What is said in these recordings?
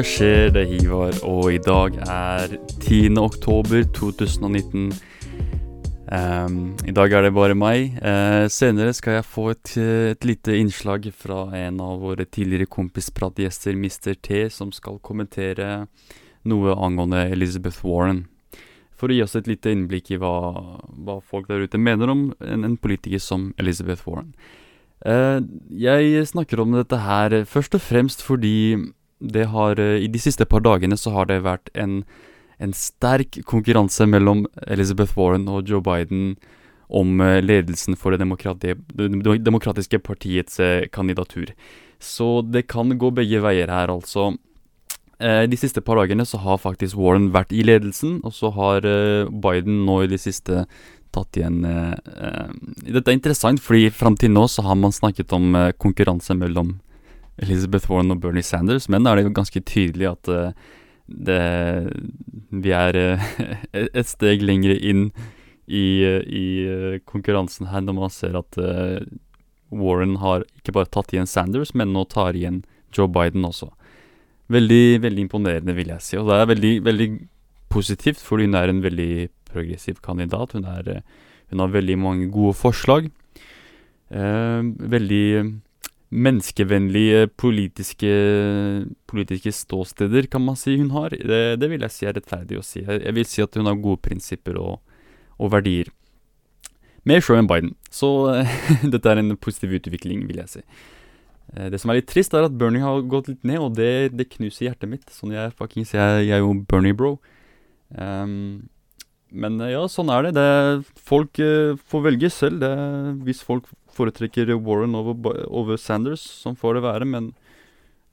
Hva skjer? Det er Hivar, og i dag er 10. oktober 2019. Um, I dag er det bare meg. Uh, senere skal jeg få et, et, lite innslag fra en av våre tidligere kompispratgjester, Mr. T, som skal kommentere noe angående Elizabeth Warren. For å gi oss et lite innblikk i hva, hva folk der ute mener om en, en politiker som Elizabeth Warren. Uh, jeg snakker om dette her først og fremst fordi det har eh, I de siste par dagene så har det vært en, en sterk konkurranse mellom Elizabeth Warren og Joe Biden om eh, ledelsen for det, demokrati, det demokratiske partiets eh, kandidatur. Så det kan gå begge veier her, altså. De siste par dagene så har faktisk Warren vært i ledelsen, og så har Biden nå i de siste tatt igjen Dette er interessant, fordi fram til nå så har man snakket om konkurranse mellom Elizabeth Warren og Bernie Sanders, men da er det jo ganske tydelig at uh, det, vi er uh, et steg lenger inn i, i konkurransen her, når man ser at Warren har ikke bare tatt igjen Sanders, men nå tar igjen Joe Biden også. Veldig, veldig imponerende, vil jeg si. Og det er veldig, veldig positivt, fordi hun er en veldig progressiv kandidat. Hun, er, hun har veldig mange gode forslag. veldig menneskevennlige politiske, politiske, ståsteder, kan man si hun har. Det, det, vil jeg si er rettferdig å si. Jeg, vil si at hun har gode prinsipper og, og verdier. Mer show enn Biden. Så dette er en positiv utvikling, vil jeg si. Eh, det som er litt trist, er at Bernie har gått litt ned, og det, det knuser hjertet mitt. Sånn jeg fuckings Jeg, jeg er jo Bernie-bro. Um, men eh, ja, sånn er det. det folk uh, får velge selv. Det, hvis folk foretrekker Warren over, over, Sanders, som får det være. Men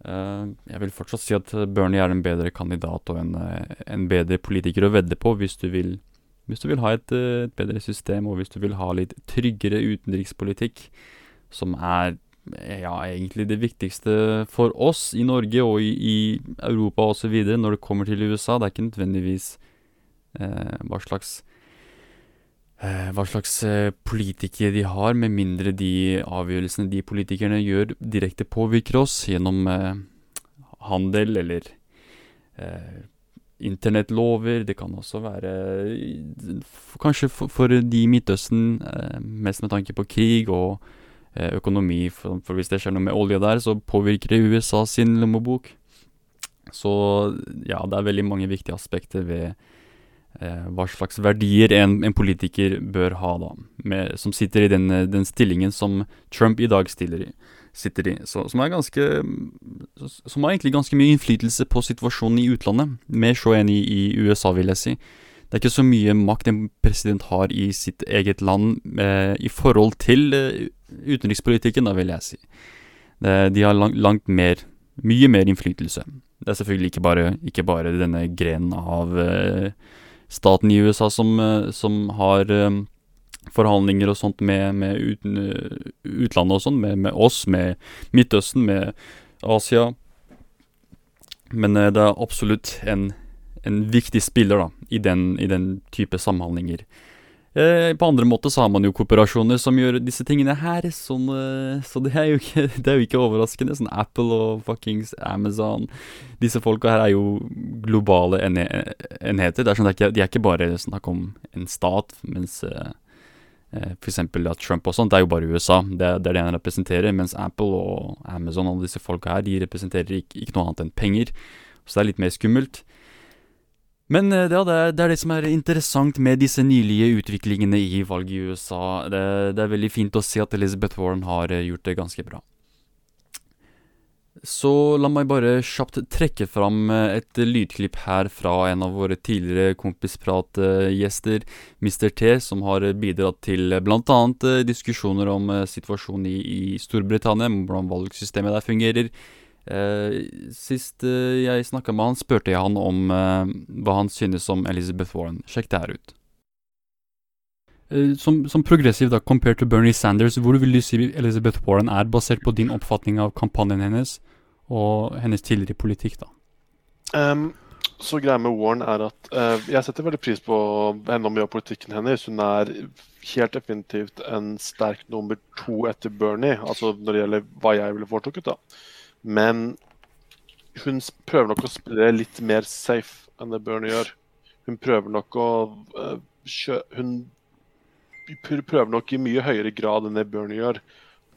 uh, jeg vil fortsatt si at Bernie er en bedre kandidat og en, en bedre politiker å vedde på hvis du vil, hvis du vil ha et, et, bedre system, og hvis du vil ha litt tryggere utenrikspolitikk, som er ja, egentlig det viktigste for oss i Norge og i, i Europa osv. når det kommer til USA. Det er ikke nødvendigvis uh, hva slags eh, hva slags eh, politikere de har, med mindre de avgjørelsene de politikerne gjør, direkte påvirker oss gjennom eh, handel eller eh, internettlover. Det kan også være Kanskje for, for, de i Midtøsten, eh, mest med tanke på krig og eh, økonomi. For, for, hvis det skjer noe med olje der, så påvirker det USA sin lommebok. Så ja, det er veldig mange viktige aspekter ved eh, hva slags verdier en, en, politiker bør ha, da, med, som sitter i den, den, stillingen som Trump i dag i, sitter i. Så, som, er ganske, som har egentlig ganske mye innflytelse på situasjonen i utlandet, mer så enn i, i, USA, vil jeg si. Det er ikke så mye makt en president har i sitt eget land eh, i forhold til eh, utenrikspolitikken, da, vil jeg si. De har lang, langt mer, mye mer innflytelse. Det er selvfølgelig ikke bare, ikke bare denne grenen av eh, staten i USA som, eh, som har um, forhandlinger og sånt med, med uten, utlandet og sånn, med, med, oss, med Midtøsten, med Asia. Men det er absolutt en, en viktig spiller da, i den, i den type samhandlinger. Eh, på andre måter så har man jo kooperasjoner som gjør disse tingene her, sånn, eh, så det er, ikke, det er, jo ikke, overraskende. Sånn Apple og fuckings Amazon Disse folka her er jo globale enheter. Det er sånn, det er ikke, de er ikke bare snakk om en stat, mens eh, eh f.eks. at Trump og sånt, det er jo bare USA. Det, det er det han representerer. Mens Apple og Amazon og disse folka her, de representerer ikke, ikke noe annet enn penger. Så det er litt mer skummelt. Men eh, det er, det som er interessant med disse nylige utviklingene i valget i USA. Det, det, er veldig fint å se at Elizabeth Warren har eh, gjort det ganske bra. Så la meg bare kjapt trekke fram eh, et lydklipp her fra en av våre tidligere kompispratgjester, Mr. T, som har bidratt til bl.a. diskusjoner om situasjonen i, i Storbritannia, hvordan valgsystemet der fungerer sist eh, jeg snakka med han, spurte jeg han om eh, hva han synes om Elizabeth Warren. Sjekk det her ut. Som, som, progressiv, da, compared to Bernie Sanders, hvor vil du si Elizabeth Warren er, basert på din oppfatning av kampanjen hennes og hennes tidligere politikk, da? Um, så greia med Warren er at uh, jeg setter veldig pris på henne og mye av politikken hennes. Hun er helt definitivt en sterk nummer to etter Bernie, altså når det gjelder hva jeg ville foretrukket, da. Men hun prøver nok å spille litt mer safe enn det Bernie gjør. Hun prøver nok å uh, kjø, Hun prøver nok i mye høyere grad enn det Bernie gjør,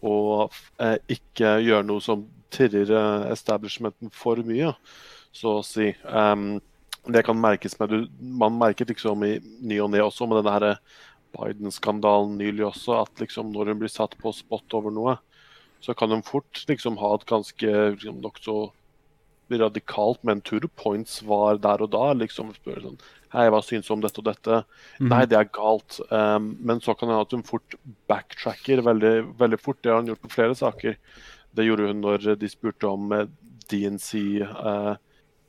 å uh, ikke gjøre noe som tirrer uh, establishmenten for mye, så å si. Um, det kan merkes med Man merket liksom i ny og ne også med denne Biden-skandalen nylig også, at liksom når hun blir satt på spot over noe, så kan hun fort liksom ha et ganske liksom, nokså radikalt, men to the points-svar der og da. liksom spørre sånn Hei, hva syns du om dette og dette? Mm. Nei, det er galt. Um, men så kan det hende at hun fort backtracker veldig, veldig, fort. Det har hun gjort på flere saker. Det gjorde hun når de spurte om eh, DNC uh,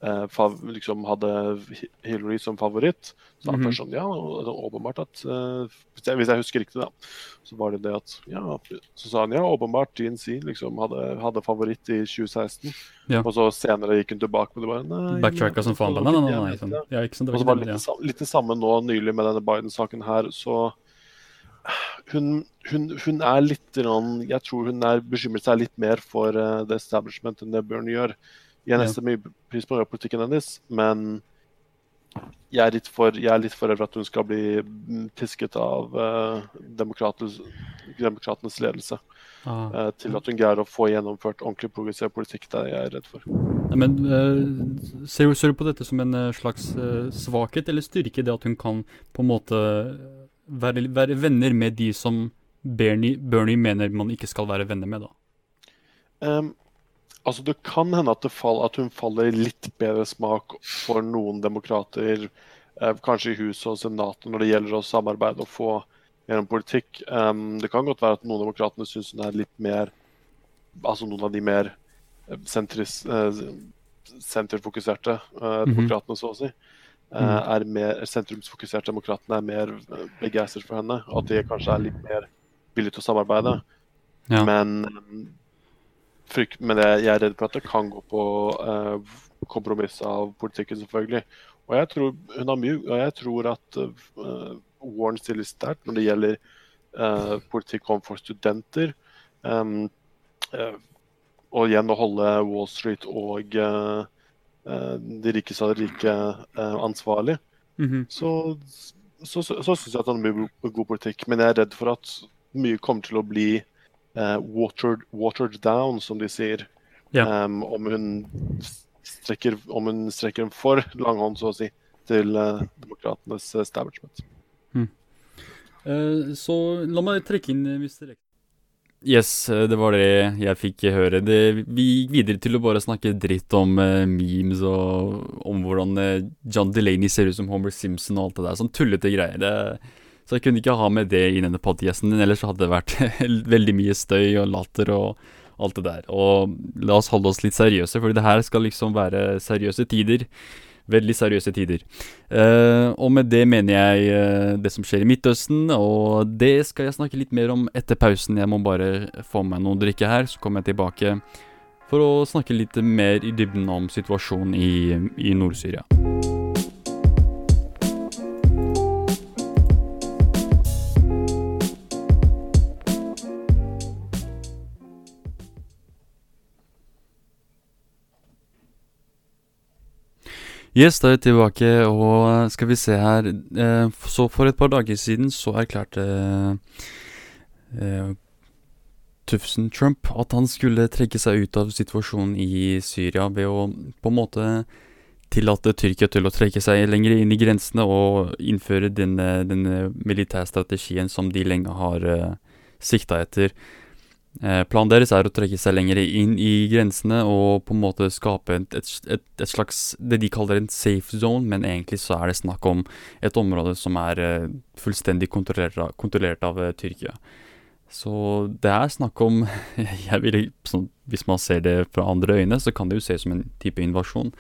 uh, liksom hadde Hillary som favoritt. Så mm -hmm. sånn, ja, åpenbart at eh, hvis, jeg, husker riktig, da, så var det det at ja, Så sa han ja, åpenbart DNC liksom hadde, hadde favoritt i 2016. Ja. Og så senere gikk hun tilbake med det bare nei, Backtracka som faen. Nei, nei, nei. sånn. ja, ikke sånn, det var, og så var det litt, ja. litt det samme nå nylig med denne Biden-saken her. så hun, hun, hun, er litt Jeg tror hun er bekymret seg litt mer for uh, the establishment enn det Bjørn gjør. Jeg nesten mye pris på politikken hennes, men jeg er litt for, jeg er litt for redd for at hun skal bli pisket av uh, demokratenes ledelse. Ah. Uh, til at hun greier å få gjennomført ordentlig progressiv politikk. Det er jeg redd for. Nei, men uh, ser, du, på dette som en slags svakhet eller styrke, det at hun kan på en måte være, være venner med de som Bernie, Bernie, mener man ikke skal være venner med, da? Um, Altså, Det kan hende at, fall, at, hun faller i litt bedre smak for noen demokrater, eh, kanskje i Huset og Senatet, når det gjelder å samarbeide og få gjennom politikk. Um, det kan godt være at noen demokratene syns hun er litt mer Altså noen av de mer eh, sentris, eh, senterfokuserte eh, mhm. demokratene, så å si. Eh, er mer sentrumsfokuserte demokratene er mer eh, begeistret for henne. Og at de kanskje er litt mer villige til å samarbeide. Ja. Men frykt, men jeg, er redd for at det kan gå på eh, kompromiss av politikken, selvfølgelig. Og jeg tror hun har mye, og jeg tror at eh, Warren stiller sterkt når det gjelder eh, politikk overfor studenter. Um, og igjen å holde Wall Street og de rikeste av de rike ansvarlig. Mm -hmm. Så, så, så, så syns jeg at han har mye god politikk. Men jeg er redd for at mye kommer til å bli uh, watered, watered, down, som de sier. Ja. Um, om, hun strekker, om hun strekker en for lang hånd, så å si, til uh, demokratenes establishment. Hmm. Uh, så la meg trekke inn Mr. Rektor. Yes, det var det jeg fikk høre. Det, vi gikk videre til å bare snakke dritt om uh, memes og om hvordan uh, John Delaney ser ut som Homer Simpson og alt det der. Sånn tullete greier. Det, så jeg kunne ikke ha med det i denne podcasten, ellers hadde det vært veldig mye støy og latter og alt det der. Og la oss holde oss litt seriøse, for det her skal liksom være seriøse tider. Veldig seriøse tider. Uh, og med det mener jeg uh, det som skjer i Midtøsten, og det skal jeg snakke litt mer om etter pausen. Jeg må bare få meg noe å drikke her, så kommer jeg tilbake for å snakke litt mer i dybden om situasjonen i, i Nord-Syria. Yes, da er vi tilbake, og skal vi se her eh, Så for et par dager siden så erklærte eh, Tufsen Trump at han skulle trekke seg ut av situasjonen i Syria ved å på en måte tillate Tyrkia til å trekke seg lenger inn i grensene og innføre denne, denne militærstrategien som de lenge har eh, sikta etter. Eh, planen deres er å trekke seg lenger inn i grensene og på en måte skape et, et, et, slags det de kaller en safe zone, men egentlig så er det snakk om et område som er uh, fullstendig kontrollert kontrollert av uh, Tyrkia. Så det er snakk om vil, sånn, Hvis man ser det fra andre øyne, så kan det jo se som en type invasjon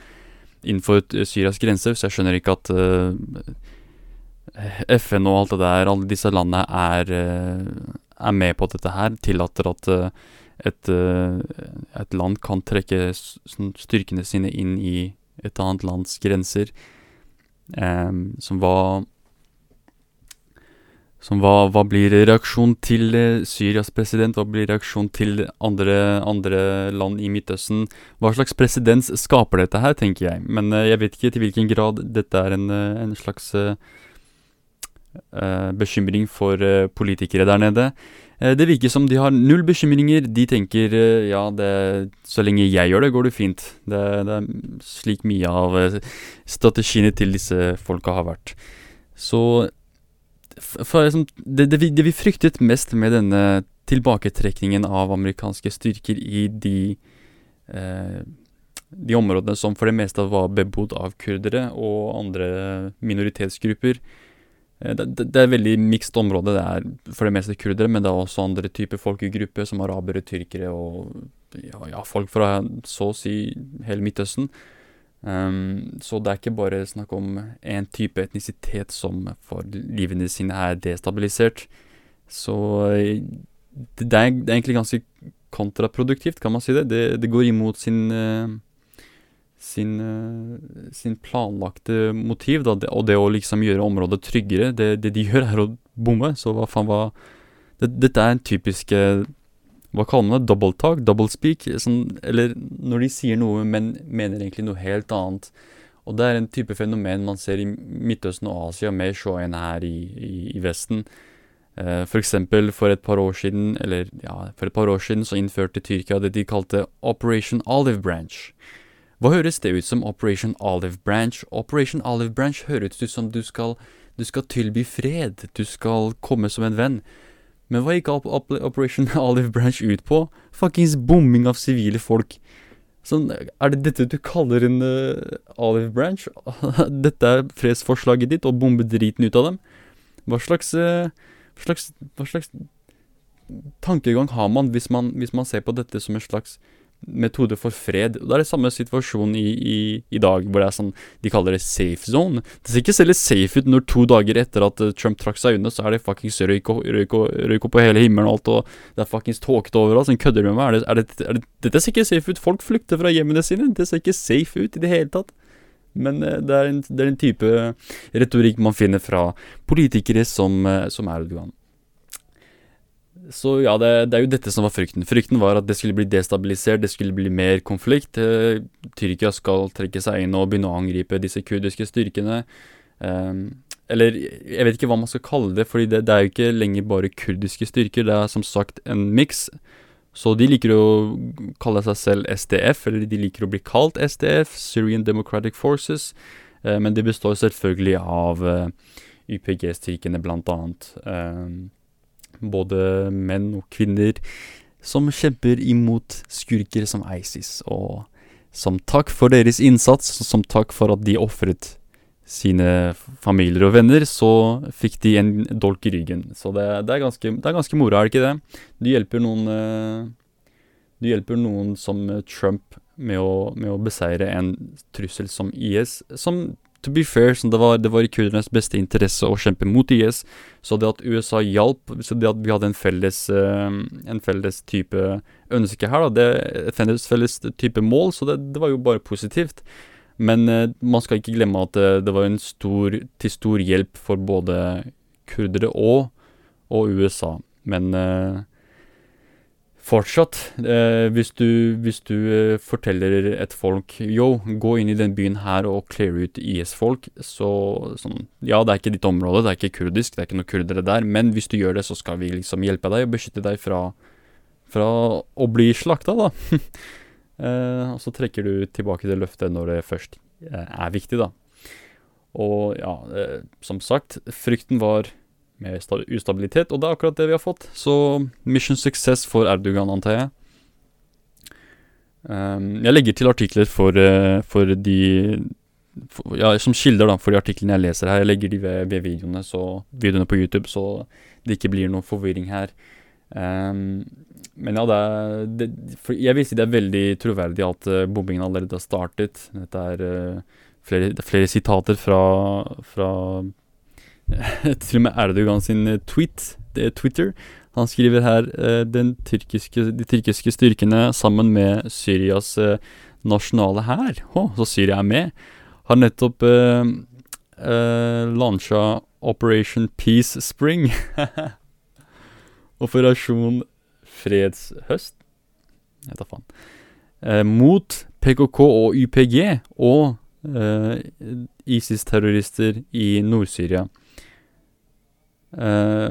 innenfor Syrias grenser, så jeg skjønner ikke at FN og alt det der, alle disse landene er er med på dette her, tillater at eh, et, eh, et, land kan trekke styrkene sine inn i et annet lands grenser, um, som hva som hva, hva blir reaksjonen til Syrias president? Hva blir reaksjonen til andre, andre land i Midtøsten? Hva slags presedens skaper dette her, tenker jeg. Men uh, jeg vet ikke til hvilken grad dette er en, en slags eh, bekymring for eh, politikere der nede. Eh, det virker som de har null bekymringer. De tenker eh, ja, det, så lenge jeg gjør det, går det fint. Det, det er slik mye av eh, strategiene til disse folka har vært. Så det, det, vi, det vi fryktet mest med denne tilbaketrekningen av amerikanske styrker i de eh, de områdene som for det meste var bebodd av kurdere og andre minoritetsgrupper. Eh, Det, det, er et veldig mikst område. Det er for det meste kurdere, men det er også andre typer folkegrupper, som arabere, tyrkere og ja, ja, folk fra så å si hele Midtøsten. Um, så det er ikke bare snakk om én type etnisitet som for livene sine er destabilisert. Så eh, det, er, det er egentlig ganske kontraproduktivt, kan man si det. Det, det går imot sin eh, sin, eh, sin planlagte motiv, da, og det å liksom gjøre området tryggere. Det, det de gjør, er å bomme, så hva faen hva det, Dette er en typisk eh, Hva kaller man det? Double talk? Double speak? Sånn, eller når de sier noe, men mener egentlig noe helt annet. Og det er en type fenomen man ser i Midtøsten og Asia mer så enn her i, i, i Vesten. Uh, for eksempel for et par år siden, eller ja, for et par år siden så innførte Tyrkia det de kalte Operation Olive Branch. Hva høres det ut som Operation Olive Branch? Operation Olive Branch høres ut som du skal, du skal tilby fred, du skal komme som en venn. Men hva gikk op op Operation Olive Branch ut på? Fuckings bombing av sivile folk. Sånn, er det dette du kaller en uh, Olive Branch? dette er fredsforslaget ditt, å bombe driten ut av dem? Hva slags, uh, hva slags, hva slags tankegang har man hvis, man hvis man ser på dette som en slags metode for fred. Og Det er det samme situasjonen i, i, i dag, hvor det er sånn De kaller det safe zone. Det ser ikke særlig safe ut når to dager etter at eh, Trump trakk seg unna, så er det fuckings røyk på hele himmelen og alt, og det er fuckings tåkete overalt. Sånn kødder du med meg? Er det, er det, er det, dette ser ikke safe ut. Folk flykter fra hjemmene sine. Det ser ikke safe ut i det hele tatt. Men eh, det er, en, det er en type retorikk man finner fra politikere som, eh, som Erdogan. Så ja, det, det er jo dette som var frykten. Frykten var at det skulle bli destabilisert, det skulle bli mer konflikt. Eh, Tyrkia skal trekke seg inn og begynne å angripe disse kurdiske styrkene. Eh, eller jeg vet ikke hva man skal kalle det, fordi det, det er jo ikke lenger bare kurdiske styrker. Det er som sagt en miks. Så de liker å kalle seg selv SDF, eller de liker å bli kalt SDF, Syrian Democratic Forces. Eh, men det består selvfølgelig av eh, YPG-styrkene, blant annet. Eh, både menn og kvinner som kjemper imot skurker som ISIS. Og som takk for deres innsats, som takk for at de ofret sine familier og venner, så fikk de en dolk i ryggen. Så det, det, er, ganske, det er ganske moro, er det ikke det? Du hjelper noen eh, Du hjelper noen som Trump med å, med å beseire en trussel som IS, som to be fair, det var, det var i kurdernes beste interesse å kjempe mot IS. Så det at USA hjalp, så det at vi hadde en felles, eh, en felles type ønske her, da, det, et felles, felles type mål, så det, det var jo bare positivt. Men eh, man skal ikke glemme at det, det var en stor, til stor hjelp for både kurdere og, og USA. Men eh, fortsatt, eh, hvis du, hvis du eh, forteller et folk Yo, gå inn i den byen her og clear ut IS-folk, så sånn Ja, det er ikke ditt område, det er ikke kurdisk, det er ikke noe kurdere der, men hvis du gjør det, så skal vi liksom hjelpe deg og beskytte deg fra, fra å bli slakta, da. eh, og så trekker du tilbake det løftet når det først eh, er viktig, da. Og ja, eh, som sagt, frykten var med ustabilitet, og det er akkurat det vi har fått. Så mission success for Erdogan, antar jeg. Um, jeg legger til artikler for, uh, for de for, Ja, som kilder, da, for de artiklene jeg leser her. Jeg legger de ved, ved videoene, så, videoene på YouTube, så det ikke blir noe forvirring her. Um, men ja, det er det, Jeg vil si det er veldig troverdig at uh, bombingen allerede har startet. Dette er uh, flere, det er flere sitater fra, fra til og med Erdogan sin eh, tweet, det er Twitter. Han skriver her eh, tyrkiske, de tyrkiske styrkene sammen med Syrias eh, nasjonale hær, oh, så Syria er med, har nettopp eh, eh, lansa Operation Peace Spring. Operasjon Fredshøst? Jeg tar faen. Eh, mot PKK og YPG og eh, ISIS-terrorister i Nord-Syria. Eh,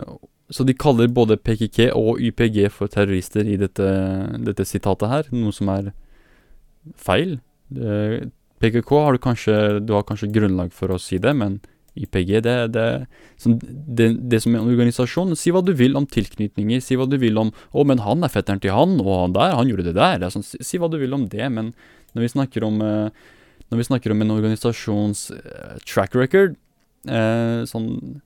så de kaller både PKK og YPG for terrorister i dette, dette sitatet her, noe som er feil. Eh, PKK har du kanskje Du har kanskje grunnlag for å si det, men YPG, det, det, det, det som er en organisasjon Si hva du vil om tilknytninger, si hva du vil om 'Å, men han er fetteren til han, og han der, han gjorde det der'. Det sånn, si, si, hva du vil om det, men når vi snakker om uh, Når vi snakker om en organisasjons track record eh, sånn,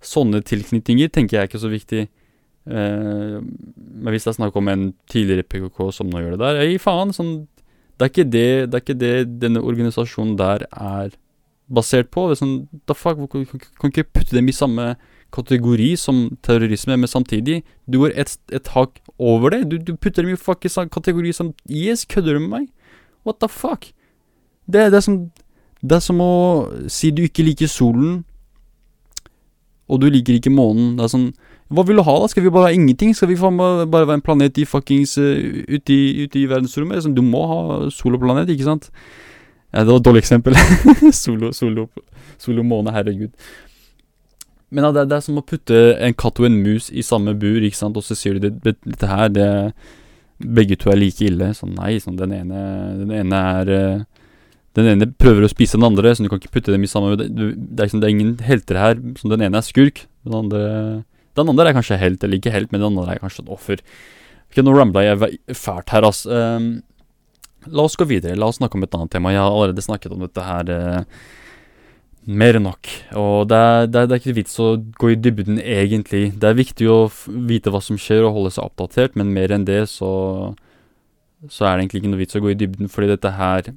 Sånne tilknytninger tenker jeg er ikke så viktig. men hvis det er snakk om en tidligere PKK som nå gjør det der, gi faen. Sånn, det, er ikke det, det er ikke det denne organisasjonen der er basert på. Det er sånn, da fuck, kan, ikke putte dem i samme kategori som terrorisme, men samtidig Du går et, et hakk over det. Du, du putter dem i samme kategori som Yes, kødder du med meg? What the fuck? Det, det, er som, det er som å si du ikke liker solen, og du liker ikke månen. Det er sånn Hva vil du ha, da? Skal vi bare ha ingenting? Skal vi bare være en planet i fuckings uh, ute, i, ute i verdensrommet? Sånn, du må ha sol og planet, ikke sant? Ja, det var et dårlig eksempel. solo, solo, solo måne, herregud. Men ja, det, det, er som å putte en katt og en mus i samme bur, ikke sant, og så sier du det, dette her, det Begge to er like ille. Sånn nei, sånn den ene Den ene er uh, Den ene prøver å spise den andre, så du kan ikke putte dem i samme Det, det, er, liksom, det er ingen helter her. Så den ene er skurk, den andre Den andre er kanskje helt, eller ikke helt, men den andre er kanskje et offer. Ok, nå rambla jeg fælt her, ass. Um, La oss gå videre. La oss snakke om et annet tema. Jeg har allerede snakket om dette her uh, mer enn nok. Og det er, det, er, det er, ikke vits å gå i dybden, egentlig. Det er viktig å vite hva som skjer og holde seg oppdatert, men mer enn det så, så er det egentlig ikke noe vits å gå i dybden, fordi dette her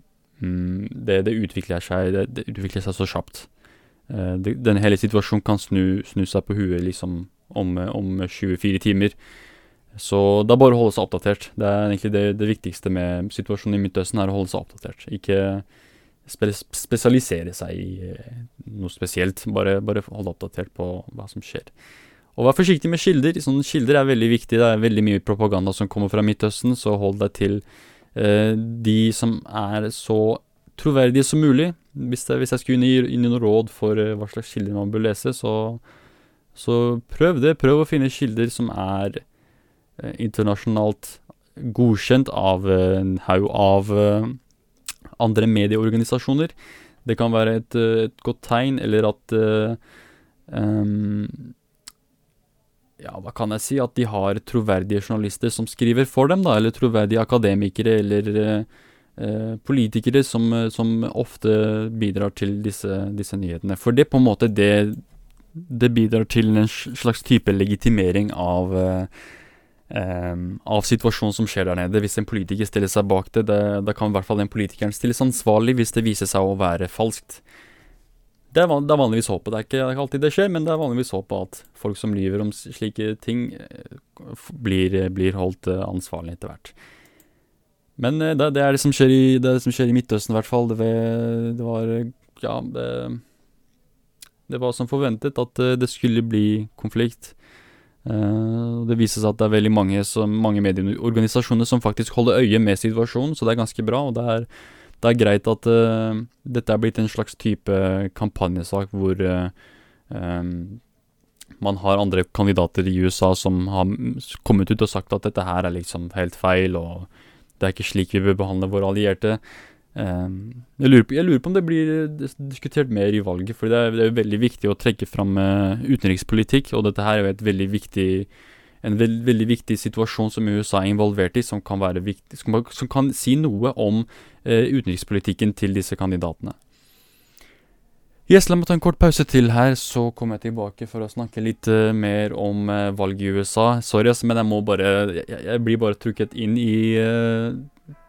det, det, utvikler seg, det, utvikler seg så kjapt. Uh, den hele situasjonen kan snu, snu, seg på huet liksom om, om 24 timer. Så det er bare å holde seg oppdatert. Det er egentlig det, det viktigste med situasjonen i Midtøsten, er å holde seg oppdatert. Ikke spe spesialisere seg i eh, noe spesielt. Bare, bare holde oppdatert på hva som skjer. Og vær forsiktig med kilder. Sånne kilder er veldig viktig. Det er veldig mye propaganda som kommer fra Midtøsten, så hold deg til de som er så troverdige som mulig. Hvis, det, hvis jeg skulle gi, noen råd for eh, hva slags kilder man bør lese, så, så prøv det. Prøv å finne kilder som er Eh, internasjonalt godkjent av eh, en haug av eh, andre medieorganisasjoner. Det kan være et, et godt tegn, eller at um, Ja, hva kan jeg si? At de har troverdige journalister som skriver for dem, da. Eller troverdige akademikere eller eh, politikere som, som, ofte bidrar til disse, disse, nyhetene. For det på en måte det, det bidrar til en slags type legitimering av eh, Um, av situasjonen som skjer der nede. Hvis en politiker stiller seg bak det, da kan i hvert fall den politikeren stilles ansvarlig hvis det viser seg å være falskt. Det er, det er vanligvis håpet. Det er, ikke, alltid det skjer, men det er vanligvis håpet at folk som lyver om slike ting, eh, blir, blir holdt eh, ansvarlig etter hvert. Men eh, det, det, er det som skjer i, det, som skjer i Midtøsten, i hvert fall. Det, det var Ja, det, det var som forventet at det skulle bli konflikt. Uh, det viser seg at det er veldig mange, mange medieorganisasjoner som faktisk holder øye med situasjonen, så det er ganske bra. Og det er, det er greit at uh, dette er blitt en slags type kampanjesak hvor uh, um, man har andre kandidater i USA som har kommet ut og sagt at dette her er liksom helt feil, og det er ikke slik vi bør behandle våre allierte. Um, jeg, lurer på, jeg, lurer på, om det blir diskutert mer i valget, for det er, det er veldig viktig å trekke fram uh, utenrikspolitikk, og dette her er jo et veldig viktig en veld, veldig viktig situasjon som USA er involvert i, som kan, viktig, som, som kan si noe om utenrikspolitikken til disse kandidatene. Yes, la meg ta en kort pause til her, så kommer jeg tilbake for å snakke litt uh, mer om valget i USA. Sorry, men jeg må bare Jeg, jeg blir bare trukket inn i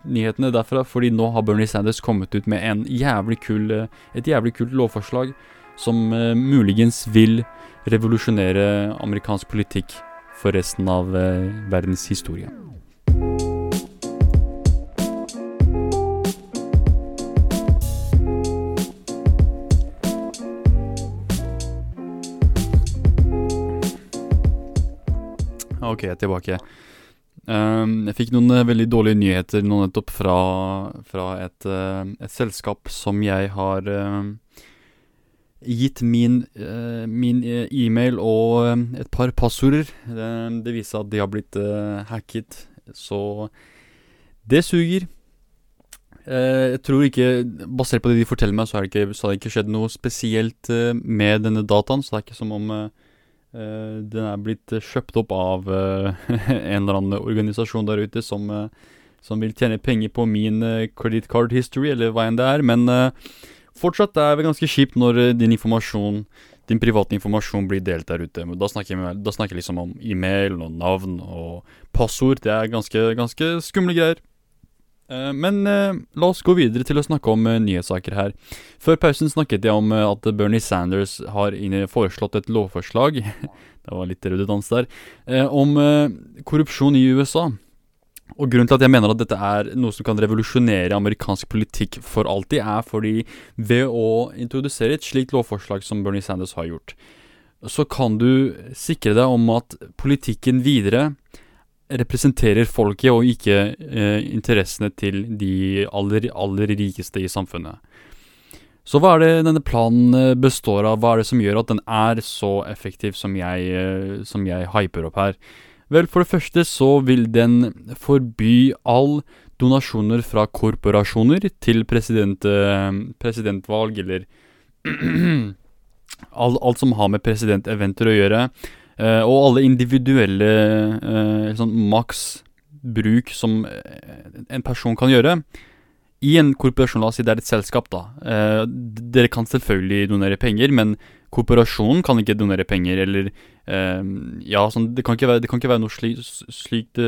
nyhetene derfra, fordi nå har Bernie Sanders kommet ut med en jævlig kul, eh, et jævlig kult lovforslag som uh, muligens vil revolusjonere amerikansk politikk for resten av uh, verdens historie. Ok, jeg er tilbake. Um, jeg fikk noen uh, veldig dårlige nyheter nå nettopp fra, fra et, uh, et, selskap som jeg har uh, gitt min, min e-mail og et par passorder. Det, det viser at de har blitt hacket, så det suger. jeg tror ikke, basert på det de forteller meg, så det har det ikke skjedd noe spesielt med denne dataen. Så det er ikke som om den er blitt uh, kjøpt opp av uh, en eller annen organisasjon der ute som, som vil tjene penger på min credit card history, eller hva enn det er. Men fortsatt er det ganske kjipt når din informasjon, din private informasjon blir delt der ute. Da snakker, jeg, da snakker jeg liksom om e-mail og navn og passord. Det er ganske, ganske skumle greier. Eh, men eh, la oss gå videre til å snakke om eh, nyhetssaker her. Før pausen snakket jeg om at Bernie Sanders har foreslått et lovforslag Det var litt redundans der. om korrupsjon i USA. Og Grunnen til at jeg mener at dette er noe som kan revolusjonere amerikansk politikk for alltid, er fordi ved å introdusere et slikt lovforslag som Bernie Sanders har gjort, så kan du sikre deg om at politikken videre representerer folket, og ikke eh, interessene til de aller, aller rikeste i samfunnet. Så hva er det denne planen eh, består av? Hva er det som gjør at den er så effektiv som jeg, eh, som jeg hyper opp her? Vel, for det første så vil den forby all donasjoner fra korporasjoner til president, eh, presidentvalg, eller alt, alt som har med presidenteventer å gjøre. Uh, og alle individuelle uh, sånn maks bruk som eh, en person kan gjøre i en korporasjon, la oss si det er et selskap, da. Dere kan selvfølgelig donere penger, men korporasjonen kan ikke donere penger, eller Ja, sånn, det kan ikke være, kan ikke være noe sli, slikt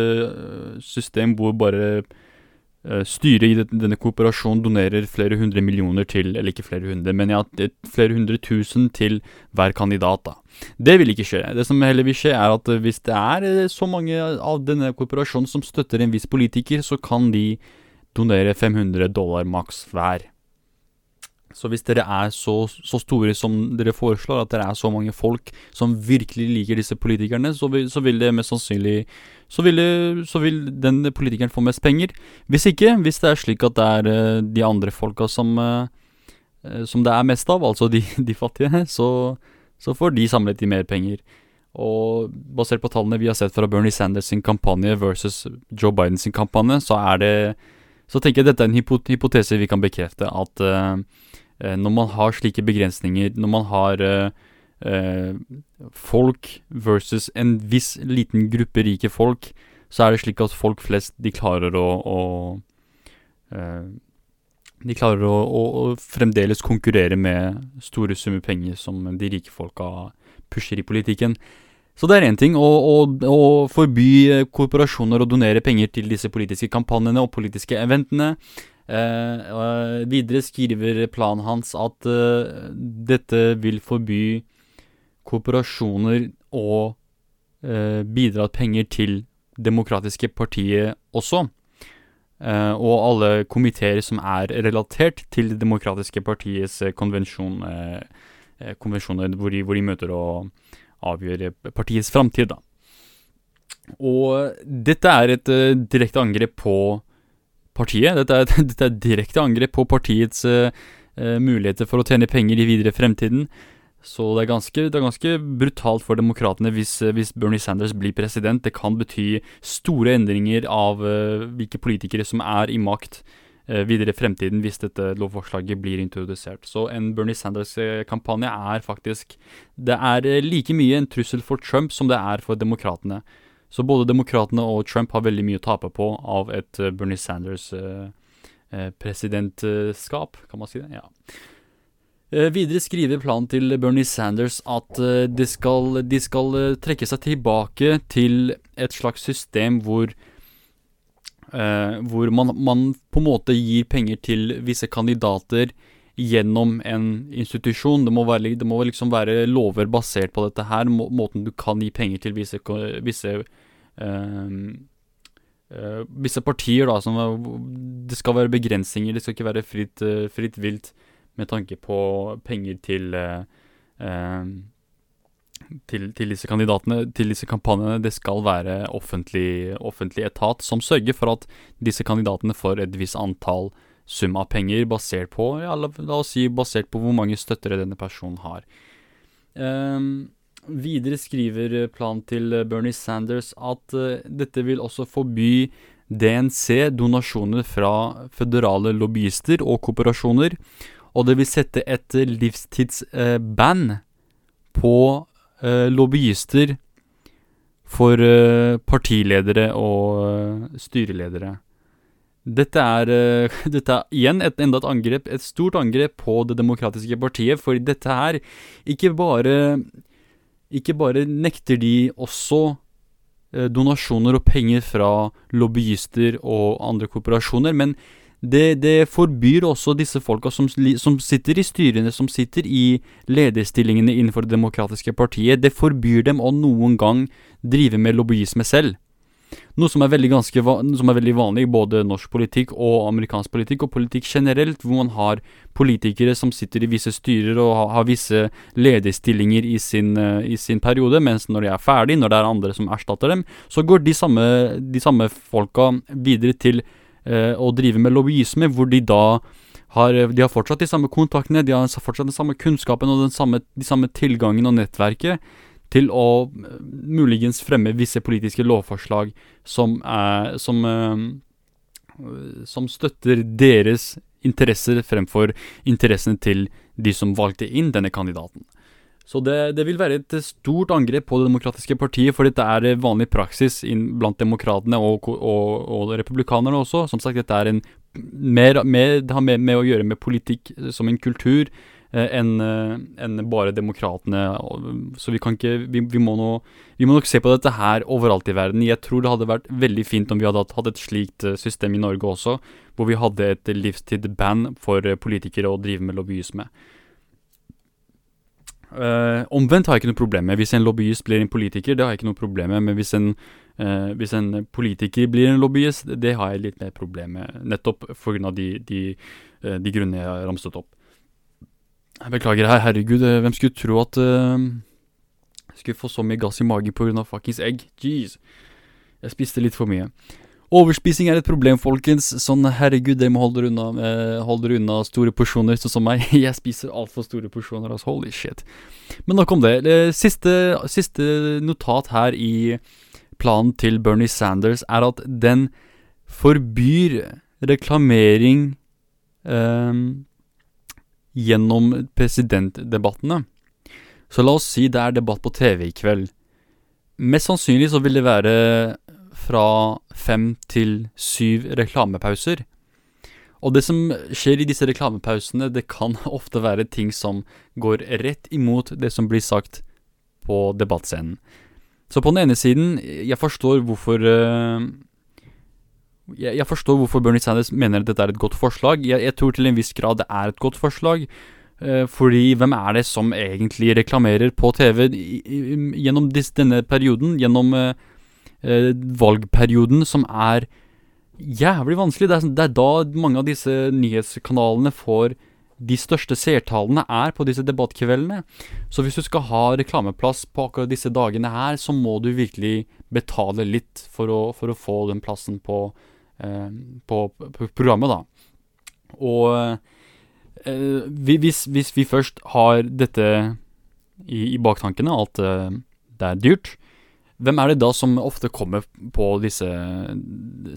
system hvor bare Eh, styret i denne kooperasjonen donerer flere hundre millioner til, eller ikke flere hundre, men ja, flere hundre tusen til hver kandidat. da. Det vil ikke skje. Det som heller vil skje, er at eh, hvis det er eh, så mange av denne kooperasjonen som støtter en viss politiker, så kan de donere 500 dollar maks hver. Så hvis dere er så, så, store som dere foreslår, at dere er så mange folk som virkelig liker disse politikerne, så vil, så vil det mest sannsynlig så vil, så vil, den politikeren få mest penger. Hvis ikke, hvis det er slik at det er uh, de andre folka som, uh, som det er mest av, altså de, de fattige, så, så, får de samlet i mer penger. Og basert på tallene vi har sett fra Bernie Sanders sin kampanje versus Joe Bidens sin kampanje, så er det Så tenker jeg dette er en hypotese vi kan bekrefte, at uh, Eh, når man har slike begrensninger, når man har eh, eh, folk versus en viss liten gruppe rike folk, så er det slik at folk flest, de klarer å, å de klarer å, å, å, fremdeles konkurrere med store summer penger som de rike folka pusher i politikken. Så det er én ting. Å, å, å, forby korporasjoner å donere penger til disse politiske kampanjene og politiske eventene. Eh, videre skriver planen hans at eh, dette vil forby kooperasjoner og eh, bidratt penger til demokratiske partiet også. og alle komiteer som er relatert til det demokratiske partiets konvensjon, konvensjoner hvor de, hvor de, møter og avgjør partiets framtid. Og dette er et direkte angrep på partiet. Dette er, dette er direkte angrep på partiets uh, muligheter for å tjene penger i videre fremtiden. Så det er ganske, det er ganske brutalt for demokratene hvis, hvis, Bernie Sanders blir president. Det kan bety store endringer av uh, hvilke politikere som er i makt uh, videre i fremtiden hvis dette lovforslaget blir introdusert. Så en Bernie Sanders-kampanje er faktisk Det er like mye en trussel for Trump som det er for demokratene. Så både demokratene og Trump har veldig mye å tape på av et Bernie Sanders uh, uh, presidentskap, kan man si det? Ja. Videre skriver planen til Bernie Sanders at de skal, de skal trekke seg tilbake til et slags system hvor hvor man, man, på en måte gir penger til visse kandidater gjennom en institusjon. Det må, være, det må liksom være lover basert på dette her, må, måten du kan gi penger til visse, visse Uh, visse partier, da, som Det skal være begrensninger, det skal ikke være fritt, uh, fritt vilt med tanke på penger til uh, til, til disse kandidatene, til disse kampanjene, det skal være offentlig, offentlig etat som sørger for at disse kandidatene får et visst antall sum av penger basert på, ja, la, la oss si basert på hvor mange støttere denne personen har. Um, videre skriver planen til Bernie Sanders at uh, dette vil også forby DNC donasjoner fra føderale lobbyister og kooperasjoner, og det vil sette et livstidsband på uh, lobbyister for partiledere og styreledere. Dette er, dette er, igjen et, enda et angrep, et stort angrep på Det demokratiske partiet, for dette her ikke bare Ikke bare nekter de også donasjoner og penger fra lobbyister og andre korporasjoner, men det, det forbyr også disse folka som, som, sitter i styrene, som sitter i lederstillingene innenfor Det demokratiske partiet, det forbyr dem å noen gang drive med lobbyisme selv. Noe som er veldig, som er veldig vanlig i både norsk politikk og amerikansk politikk, og politikk generelt, hvor man har politikere som sitter i visse styrer og har, har visse lederstillinger i sin, uh, i sin, periode, mens når de er ferdig, når det er andre som erstatter dem, så går de samme, de samme folka videre til uh, driver drive med lobbyisme, hvor de da har, de har fortsatt de samme kontaktene, de har fortsatt den samme kunnskapen og den samme, de samme tilgangen og nettverket til å eh, muligens fremme visse politiske lovforslag som, er, som, uh, som støtter deres interesser fremfor interessene til de som valgte inn denne kandidaten. Så det, det, vil være et stort angrep på Det demokratiske partiet, for dette er vanlig praksis blant demokratene og, og, og, republikanerne også. Som sagt, dette en mer, mer, det har mer med å gjøre med politikk som en kultur Eh, enn eh, en bare demokratene. Så vi kan ikke vi, vi, må nå, vi, må nok se på dette her overalt i verden. Jeg tror det hadde vært veldig fint om vi hadde hatt et slikt eh, system i Norge også, hvor vi hadde et livstid-band for politikere å drive med lobbyisme. Uh, omvendt har jeg ikke noe problem med. Hvis en lobbyist blir en politiker, det har jeg ikke noe problem med. Men hvis en, uh, hvis en politiker blir en lobbyist, det har jeg litt mer problem med. Nettopp pga. De, de, uh, de grunnene jeg har ramset opp. Jeg beklager her, herregud, eh, hvem skulle tro at uh, skulle få så mye gass i magen pga. fuckings egg? Jeez. Jeg spiste litt for mye. Overspising er et problem, folkens. Sånn, herregud, dere må holde dere unna, eh, unna store porsjoner, sånn som meg. Jeg spiser altfor store porsjoner, altså. Holy shit. Men nok om det. Siste, siste notat her i planen til Bernie Sanders er at den forbyr reklamering eh, gjennom presidentdebattene. Så la oss si det er debatt på TV i kveld. Mest sannsynlig så vil det være fra fem til syv reklamepauser. Og det som skjer i disse reklamepausene, det kan ofte være ting som går rett imot det som blir sagt på debattscenen. Så på den ene siden, jeg forstår hvorfor uh, jeg, forstår hvorfor Bernie Sanders mener at dette er et godt forslag. Jeg, jeg tror til en viss grad det er et godt forslag. Uh, fordi hvem er det som egentlig reklamerer på TV gjennom denne perioden? Gjennom uh, valgperioden, som er jævlig vanskelig. Det er, det er, da mange av disse nyhetskanalene får de største seertallene er på disse debattkveldene. Så hvis du skal ha reklameplass på akkurat disse dagene her, så må du virkelig betale litt for å, for å få den plassen på Eh, på, på, programmet, da. Og eh, hvis, hvis, vi først har dette i, i baktankene, at eh, det er dyrt, hvem er det da som ofte kommer på disse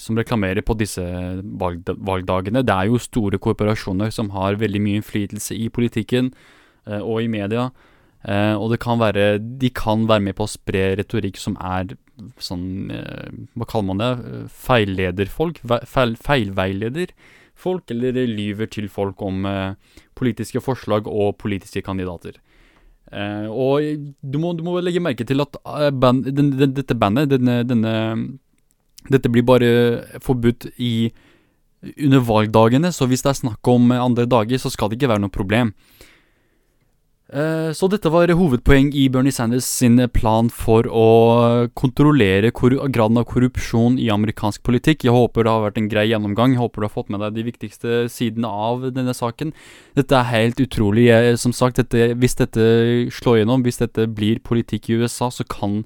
Som reklamerer på disse valg, valgdagene? Det er jo store korporasjoner som har veldig mye innflytelse i politikken eh, og i media. Eh, og det kan være De kan være med på å spre retorikk som er sånn eh, Hva kaller man det? Feillederfolk? Feil, feilveilederfolk? Eller lyver til folk om eh, politiske forslag og politiske kandidater. Eh, og du må, du må, legge merke til at eh, band, den, den, dette bandet, denne, denne, Dette blir bare forbudt i under valgdagene, så hvis det er snakk om andre dager, så skal det ikke være noe problem. Eh, så dette var hovedpoeng i Bernie Sanders sin plan for å kontrollere graden av korrupsjon i amerikansk politikk. Jeg håper det har vært en grei gjennomgang. Jeg håper du har fått med deg de viktigste sidene av denne saken. Dette er helt utrolig. Jeg, som sagt, dette, hvis dette slår gjennom, hvis dette blir politikk i USA, så kan,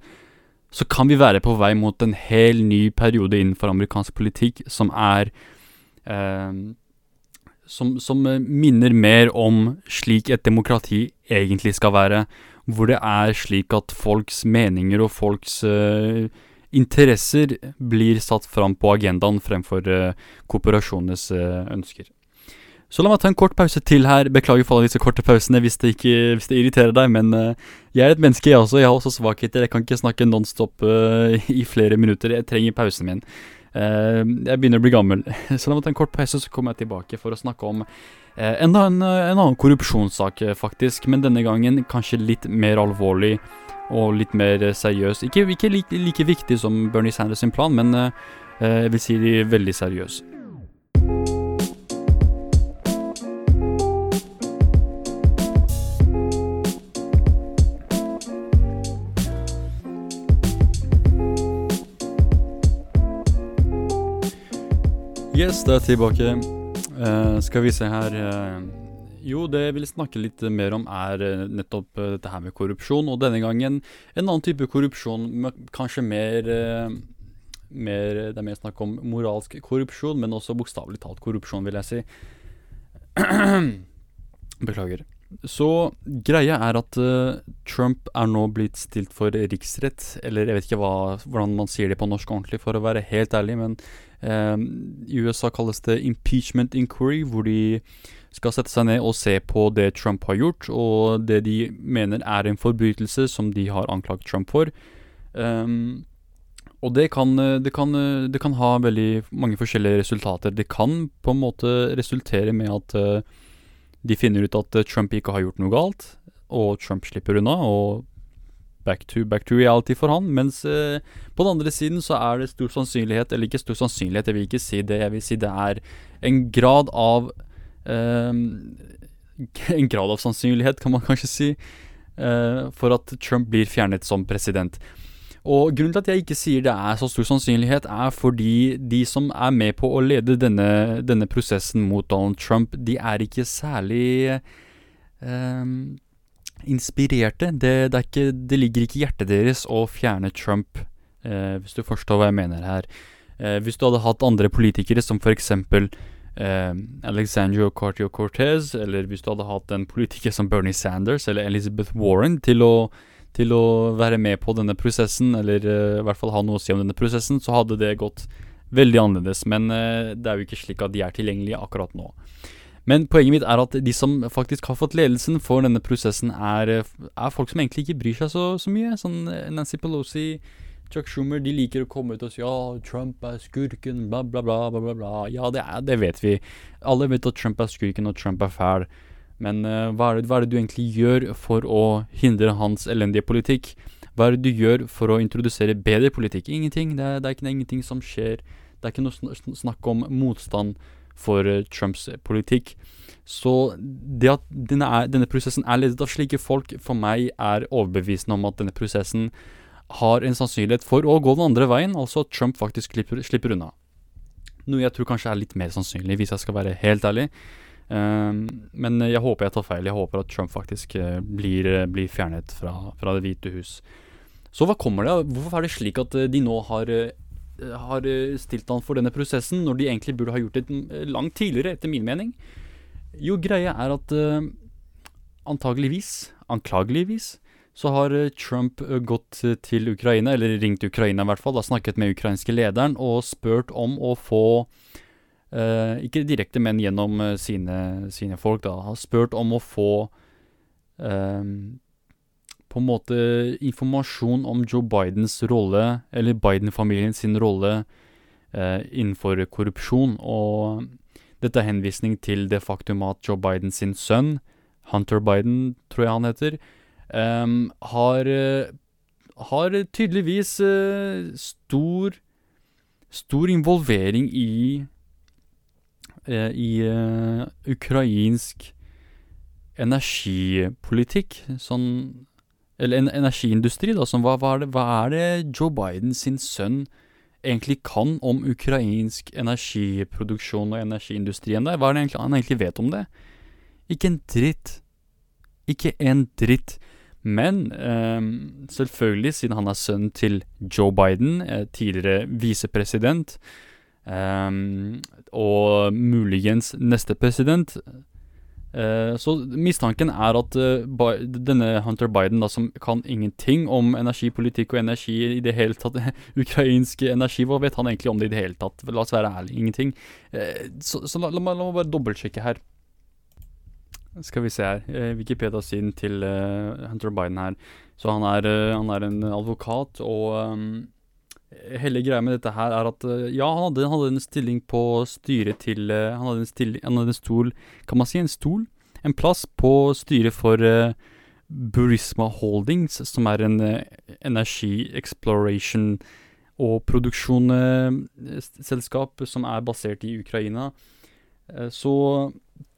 så kan vi være på vei mot en hel ny periode innenfor amerikansk politikk som er eh, som, som, eh, minner mer om slik et demokrati egentlig skal være. Hvor det er slik at folks meninger og folks uh, interesser blir satt fram på agendaen fremfor uh, korporasjonenes uh, ønsker. Så la meg ta en kort pause til her. Beklager for alle disse korte pausene hvis det, ikke, hvis det irriterer deg, men jeg er et menneske, jeg også. Jeg har også svakheter. Jeg kan ikke snakke nonstop i flere minutter. Jeg trenger pausen min. Uh, jeg begynner å bli gammel, så la meg ta en kort pause, så kommer jeg tilbake for å snakke om uh, enda en, en, annen korrupsjonssak, eh, faktisk. Men denne gangen kanskje litt mer alvorlig og litt mer seriøs. Ikke, ikke like, like, viktig som Bernie Sanders sin plan, men jeg vil si veldig seriøs. Yes, det er tilbake. Uh, skal vi se her uh, Jo, det jeg vil snakke litt mer om, er uh, nettopp dette her med korrupsjon. Og denne gangen en annen type korrupsjon, kanskje mer, mer Det er mer snakk om moralsk korrupsjon, men også bokstavelig talt korrupsjon, vil jeg si. Beklager. Så greia er at uh, Trump er nå blitt stilt for riksrett, eller jeg vet ikke hva, hvordan man sier det på norsk ordentlig, for å være helt ærlig, men uh, i USA kalles det impeachment inquiry, hvor de skal sette seg ned og se på det Trump har gjort, og det de mener er en forbrytelse som de har anklaget Trump for. Um, og det kan, det, kan, det kan, ha veldig mange forskjellige resultater. Det kan på en måte resultere med at uh, de finner ut at eh, Trump ikke har gjort noe galt, og Trump slipper unna. og Back to, back to reality for han. Mens eh, på den andre siden så er det stor sannsynlighet, eller ikke stor sannsynlighet, jeg vil ikke si det. Jeg vil si det er en grad av eh, En grad av sannsynlighet, kan man kanskje si, eh, for at Trump blir fjernet som president. Og Grunnen til at jeg ikke sier det er så stor sannsynlighet, er fordi de som er med på å lede denne, denne prosessen mot Donald Trump, de er ikke særlig um, inspirerte. Det, det, ikke, det, ligger ikke i hjertet deres å fjerne Trump, uh, hvis du forstår hva jeg mener her. Uh, hvis du hadde hatt andre politikere som f.eks. Uh, Alexandria Ocasio-Cortez, eller hvis du hadde hatt en politiker som Bernie Sanders eller Elizabeth Warren til å til å være med på denne prosessen, eller uh, i hvert fall ha noe å si om denne prosessen, så hadde det gått veldig annerledes. Men uh, det er jo ikke slik at de er tilgjengelige akkurat nå. Men poenget mitt er at de som faktisk har fått ledelsen for denne prosessen, er, er folk som egentlig ikke bryr seg så, så mye. Sånn eh, Nancy Pelosi, Chuck Schumer, de liker å komme ut og si ja, Trump er skurken, bla, bla. bla, bla, bla. Ja, det, er, det vet vi. Alle vet at Trump er skurken, og Trump er fæl. Men uh, hva, er det, hva, er det, du egentlig gjør for å hindre hans elendige politikk? Hva er det du gjør for å introdusere bedre politikk? Ingenting. Det er, det er ikke ingenting som skjer. Det er ikke noe snakk om motstand for uh, Trumps politikk. Så det at denne, er, denne, prosessen er ledet av slike folk, for meg er overbevisende om at denne prosessen har en sannsynlighet for å gå den andre veien, altså at Trump faktisk slipper, slipper unna. Noe jeg tror kanskje er litt mer sannsynlig, hvis jeg skal være helt ærlig. Ehm, men jeg håper jeg tar feil. Jeg håper at Trump faktisk uh, blir, uh, blir, fjernet fra, fra, Det hvite hus. Så hva kommer det? Hvorfor er det slik at uh, de nå har, har stilt han for denne prosessen, når de egentlig burde ha gjort det langt tidligere, etter min mening? Jo, greia er at antageligvis, anklageligvis, så har Trump gått til Ukraina, eller ringt Ukraina i hvert fall, har snakket med ukrainske lederen og spurt om å få ikke direkte, men gjennom uh, sine, sine, folk, da, har spurt om å få uh, på en måte informasjon om Joe Bidens rolle, eller Biden-familien sin rolle innenfor korrupsjon. Og dette er henvisning til det faktum at Joe Biden sin sønn, Hunter Biden, tror jeg han heter, um, har, har tydeligvis stor stor involvering i Eh, i uh, ukrainsk energipolitikk, sånn Eller en energiindustri, da. Sånn, hva, hva, er det, hva er det Joe Biden sin sønn egentlig kan om ukrainsk energiproduksjon og energiindustrien der? Hva er det egentlig, han egentlig vet om det? Ikke en dritt. Ikke en dritt. Men eh, selvfølgelig, siden han er sønnen til Joe Biden, eh, tidligere visepresident, eh, og muligens neste president eh, Så mistanken er at eh, denne Hunter Biden, da, som kan ingenting om energipolitikk og energi i det hele tatt Ukrainsk energi, hva vet han egentlig om det i det hele tatt? La oss være ærlige, ingenting. Eh, så, så la, la, la, meg bare dobbeltsjekke her. Skal vi se her. Wikipedia-siden til Hunter Biden her. Så han er, han er en advokat, og um, hele greia med dette her er at uh, ja, han hadde, han hadde, en stilling på styret til han hadde, stilling, han hadde en stol Kan man si en stol? En plass på styret for Burisma Holdings, som er en energi exploration og produksjonsselskap som er basert i Ukraina. så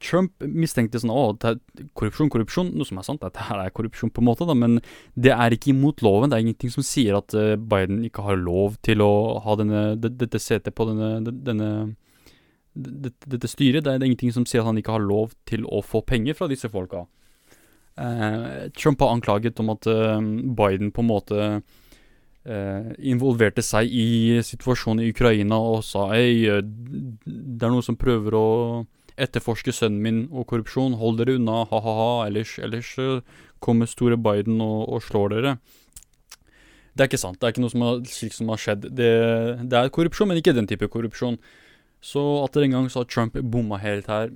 Trump mistenkte sånn Å, det er korrupsjon, korrupsjon. Noe som er sant, dette her er korrupsjon, på en måte, da, men det er ikke imot loven. Det er ingenting som sier at uh, Biden ikke har lov til å ha denne, dette setet på denne, denne dette, dette styret. Det er, ingenting som sier at han ikke har lov til å få penger fra disse folka. Eh, Trump har anklaget om at eh, Biden på en måte involverte seg i situasjonen i Ukraina og sa Hei, det er noen som prøver å etterforske sønnen min og korrupsjon, hold dere unna, ha-ha-ha, ellers, ellers kommer store Biden og, og, slår dere. Det er ikke sant. Det er ikke noe som har, slik som har skjedd. Det, det, er korrupsjon, men ikke den type korrupsjon. Så atter en gang så har Trump bomma helt her.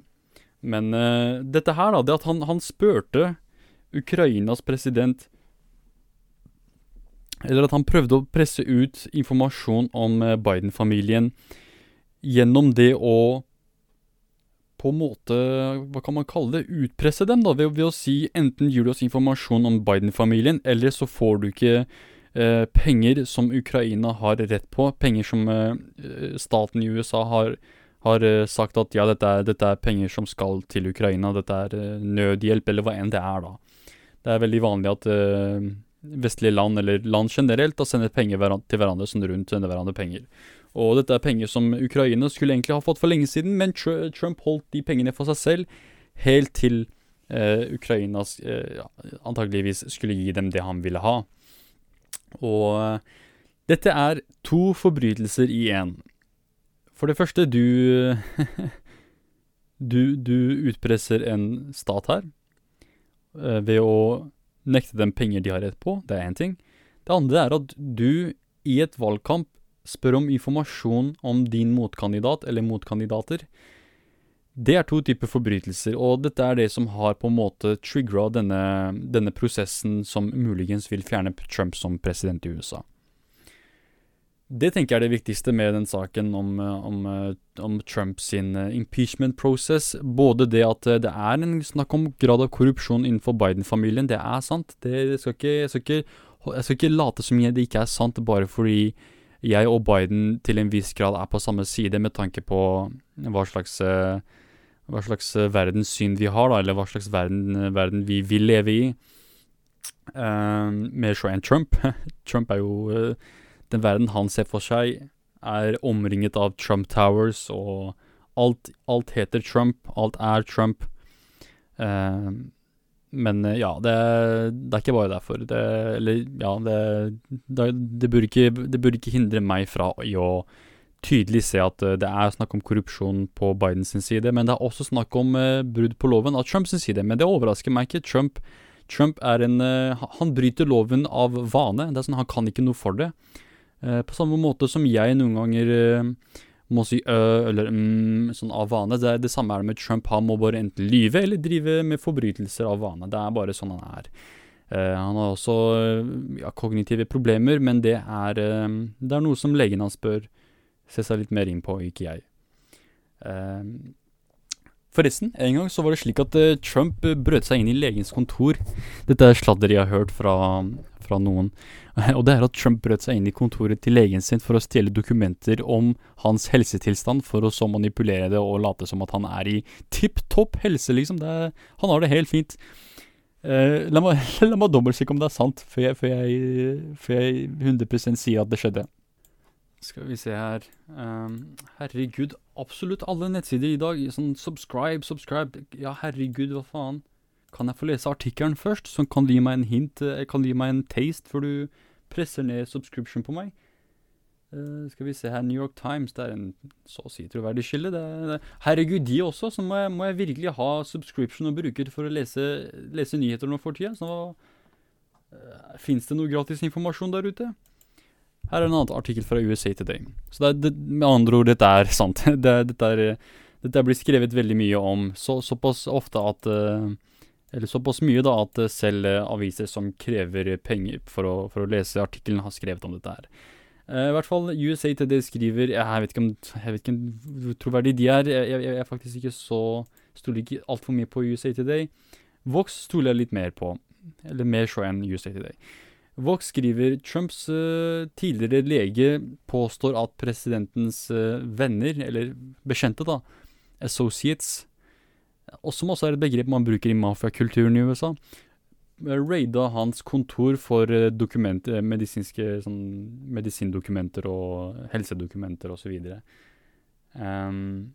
Men uh, dette her, da, det at han, han spurte Ukrainas president Eller at han prøvde å presse ut informasjon om uh, Biden-familien gjennom det å på en måte, hva kan man kalle det, utpresse dem, da, ved, ved å si enten gir du oss informasjon om Biden-familien, eller så får du ikke eh, penger som Ukraina har rett på, penger som eh, staten i USA har, har eh, sagt at ja, dette er, dette er, penger som skal til Ukraina, dette er eh, nødhjelp, eller hva enn det er, da. Det er veldig vanlig at eh, vestlige land, eller land generelt, da sender penger til hverandre sånn rundt, sender hverandre penger. Og dette er penger som Ukraina skulle egentlig ha fått for lenge siden, men Trump holdt de pengene for seg selv helt til eh, Ukraina eh, antageligvis skulle gi dem det han ville ha. Og eh, dette er to forbrytelser i én. For det første, du du, du utpresser en stat her eh, ved å nekte dem penger de har rett på. Det er én ting. Det andre er at du i et valgkamp spør om informasjon om din motkandidat eller motkandidater. Det er to typer forbrytelser, og dette er det som har på en måte triggera denne, denne, prosessen som muligens vil fjerne Trump som president i USA. Det tenker jeg er det viktigste med den saken om, om, om Trumps impeachment process. Både det at det er en snakk om grad av korrupsjon innenfor Biden-familien, det er sant. Det skal ikke, jeg, skal ikke, jeg skal ikke late som det ikke er sant bare fordi jeg og Biden til en viss grad er på samme side med tanke på hva slags, eh, hva slags eh, verdenssyn vi har, da, eller hva slags verden, verden vi vil leve i. Mer så enn Trump. Trump er jo Den verden han ser for seg, er omringet av Trump Towers, og alt, alt heter Trump. Alt er Trump. Uh, men eh, ja, det, det, er ikke bare derfor. Det, eller ja, det, det, burde ikke, det burde ikke hindre meg fra å tydelig se at eh, det er snakk om korrupsjon på Bidens side, men det er også snakk om uh, brudd på loven av Trumps side. Men det overrasker meg ikke. Trump, Trump er en uh, Han bryter loven av vane. Det er sånn, Han kan ikke noe for det. Uh, på samme måte som jeg noen ganger må si ø eller mm, sånn av vane. Det, det samme er det med Trump. Han må bare enten lyve eller drive med forbrytelser av vane. Det er bare sånn han er. Uh, han har også ja, kognitive problemer, men det er, uh, det er noe som legen hans bør se seg litt mer inn på, ikke jeg. Uh, Forresten, en gang så var det slik at eh, Trump eh, brøt seg inn i legens kontor. Dette er sladder jeg har hørt fra, fra noen. Og det er at Trump brøt seg inn i kontoret til legen sin for å stjele dokumenter om hans helsetilstand, for å så manipulere det og late som at han er i tipp topp helse, liksom. Er, han har det helt fint. Uh, la meg, la meg dobbeltsjekke om det er sant, før jeg, før jeg, før jeg 100 sier at det skjedde. Skal vi se her um, Herregud, absolutt alle nettsider i dag. Sånn subscribe, subscribe. Ja, herregud, hva faen. Kan jeg få lese artikkelen først, som kan gi meg en hint, uh, kan gi meg en taste, før du presser ned subscription på meg? Uh, skal vi se her, New York Times, det er en så å si troverdig kilde. Herregud, de også, så må jeg, må jeg, virkelig ha subscription og bruke det for å lese, lese nyheter nå for tida. Så uh, fins det noe gratis informasjon der ute? Her er en annen artikkel fra USA Today. Så det det, med andre ord, dette er sant. det, dette, er, dette blir skrevet veldig mye om. Så, såpass ofte at uh, Eller såpass mye da at selv uh, aviser som krever penger for å, for å lese artikkelen, har skrevet om dette her. Uh, I hvert fall USA Today skriver Jeg vet ikke om jeg vet ikke hvor troverdig de er. Jeg, jeg, jeg er faktisk ikke så Stoler ikke altfor mye på USA Today. Vox stoler jeg litt mer på. Eller mer så enn USA Today. Vox skriver Trumps uh, tidligere lege påstår at presidentens uh, venner, eller bekjente, da, associates, og som også er et begrep man bruker i mafiakulturen i USA, raida hans kontor for medisinske sånn, medisindokumenter og helsedokumenter osv. Um,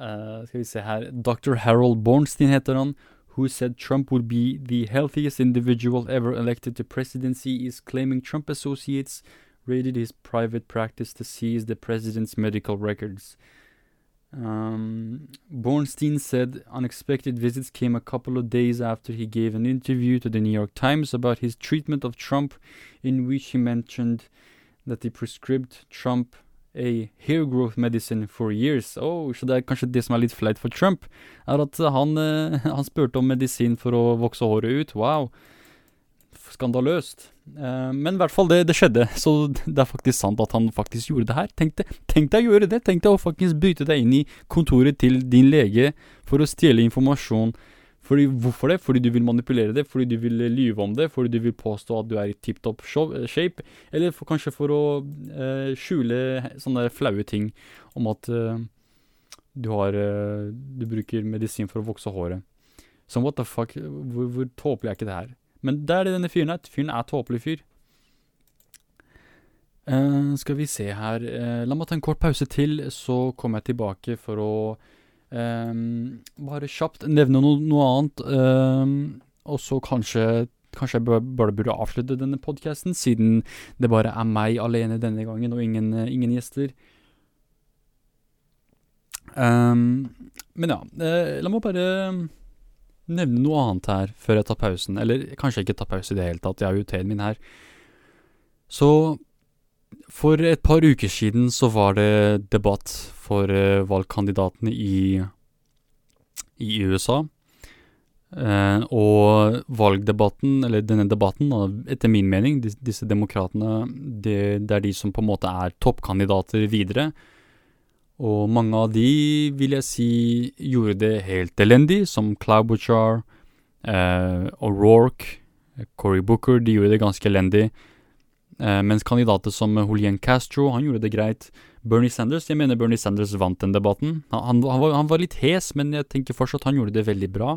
uh, skal vi se her Dr. Harold Bornstein heter han who said Trump would be the healthiest individual ever elected to presidency, is claiming Trump associates raided his private practice to seize the president's medical records. Um, Bornstein said unexpected visits came a couple of days after he gave an interview to the New York Times about his treatment of Trump, in which he mentioned that he prescribed Trump a hair growth medicine for years. Oh, så det er kanskje det som er litt flaut for Trump, er at han, uh, han spurte om medisin for å vokse håret ut. Wow. Skandaløst. Uh, men i hvert fall, det, det, skjedde. Så det er faktisk sant at han faktisk gjorde det her. Tenk deg å gjøre det. Tenk deg å faktisk bryte deg inn i kontoret til din lege for å stjele informasjon fordi, hvorfor det? Fordi du vil manipulere det, fordi du vil lyve om det, fordi du vil påstå at du er i tip top eh, shape, eller for, kanskje for å eh, skjule sånne flaue ting om at eh, du har eh, Du bruker medisin for å vokse håret. Så what the fuck, hvor, hvor tåpelig er ikke det her? Men det er det denne fyren er. Fyren er tåpelig fyr. skal vi se her La meg ta en kort pause til, så kommer jeg tilbake for å Um, bare kjapt nevne noe, noe annet, um, og så kanskje, kanskje jeg bare burde avslutte denne podkasten, siden det bare er meg alene denne gangen, og ingen, ingen gjester. Um, men ja, uh, la meg bare nevne noe annet her før jeg tar pausen. Eller kanskje ikke tar pause i det hele tatt, jeg har jo teen min her. Så for et par uker siden så var det debatt for uh, valgkandidatene i, i USA. Uh, og valgdebatten, eller denne debatten, etter min mening, disse, disse demokratene, det, det, er de som på en måte er toppkandidater videre. Og mange av de, vil jeg si, gjorde det helt elendig, som Klobuchar, uh, O'Rourke, Cory Booker, de gjorde det ganske elendig. Uh, mens kandidater som Julian Castro, han gjorde det greit. Bernie Sanders, jeg mener Bernie Sanders vant den debatten. Han, han, var, han var, litt hes, men jeg tenker fortsatt han gjorde det veldig bra.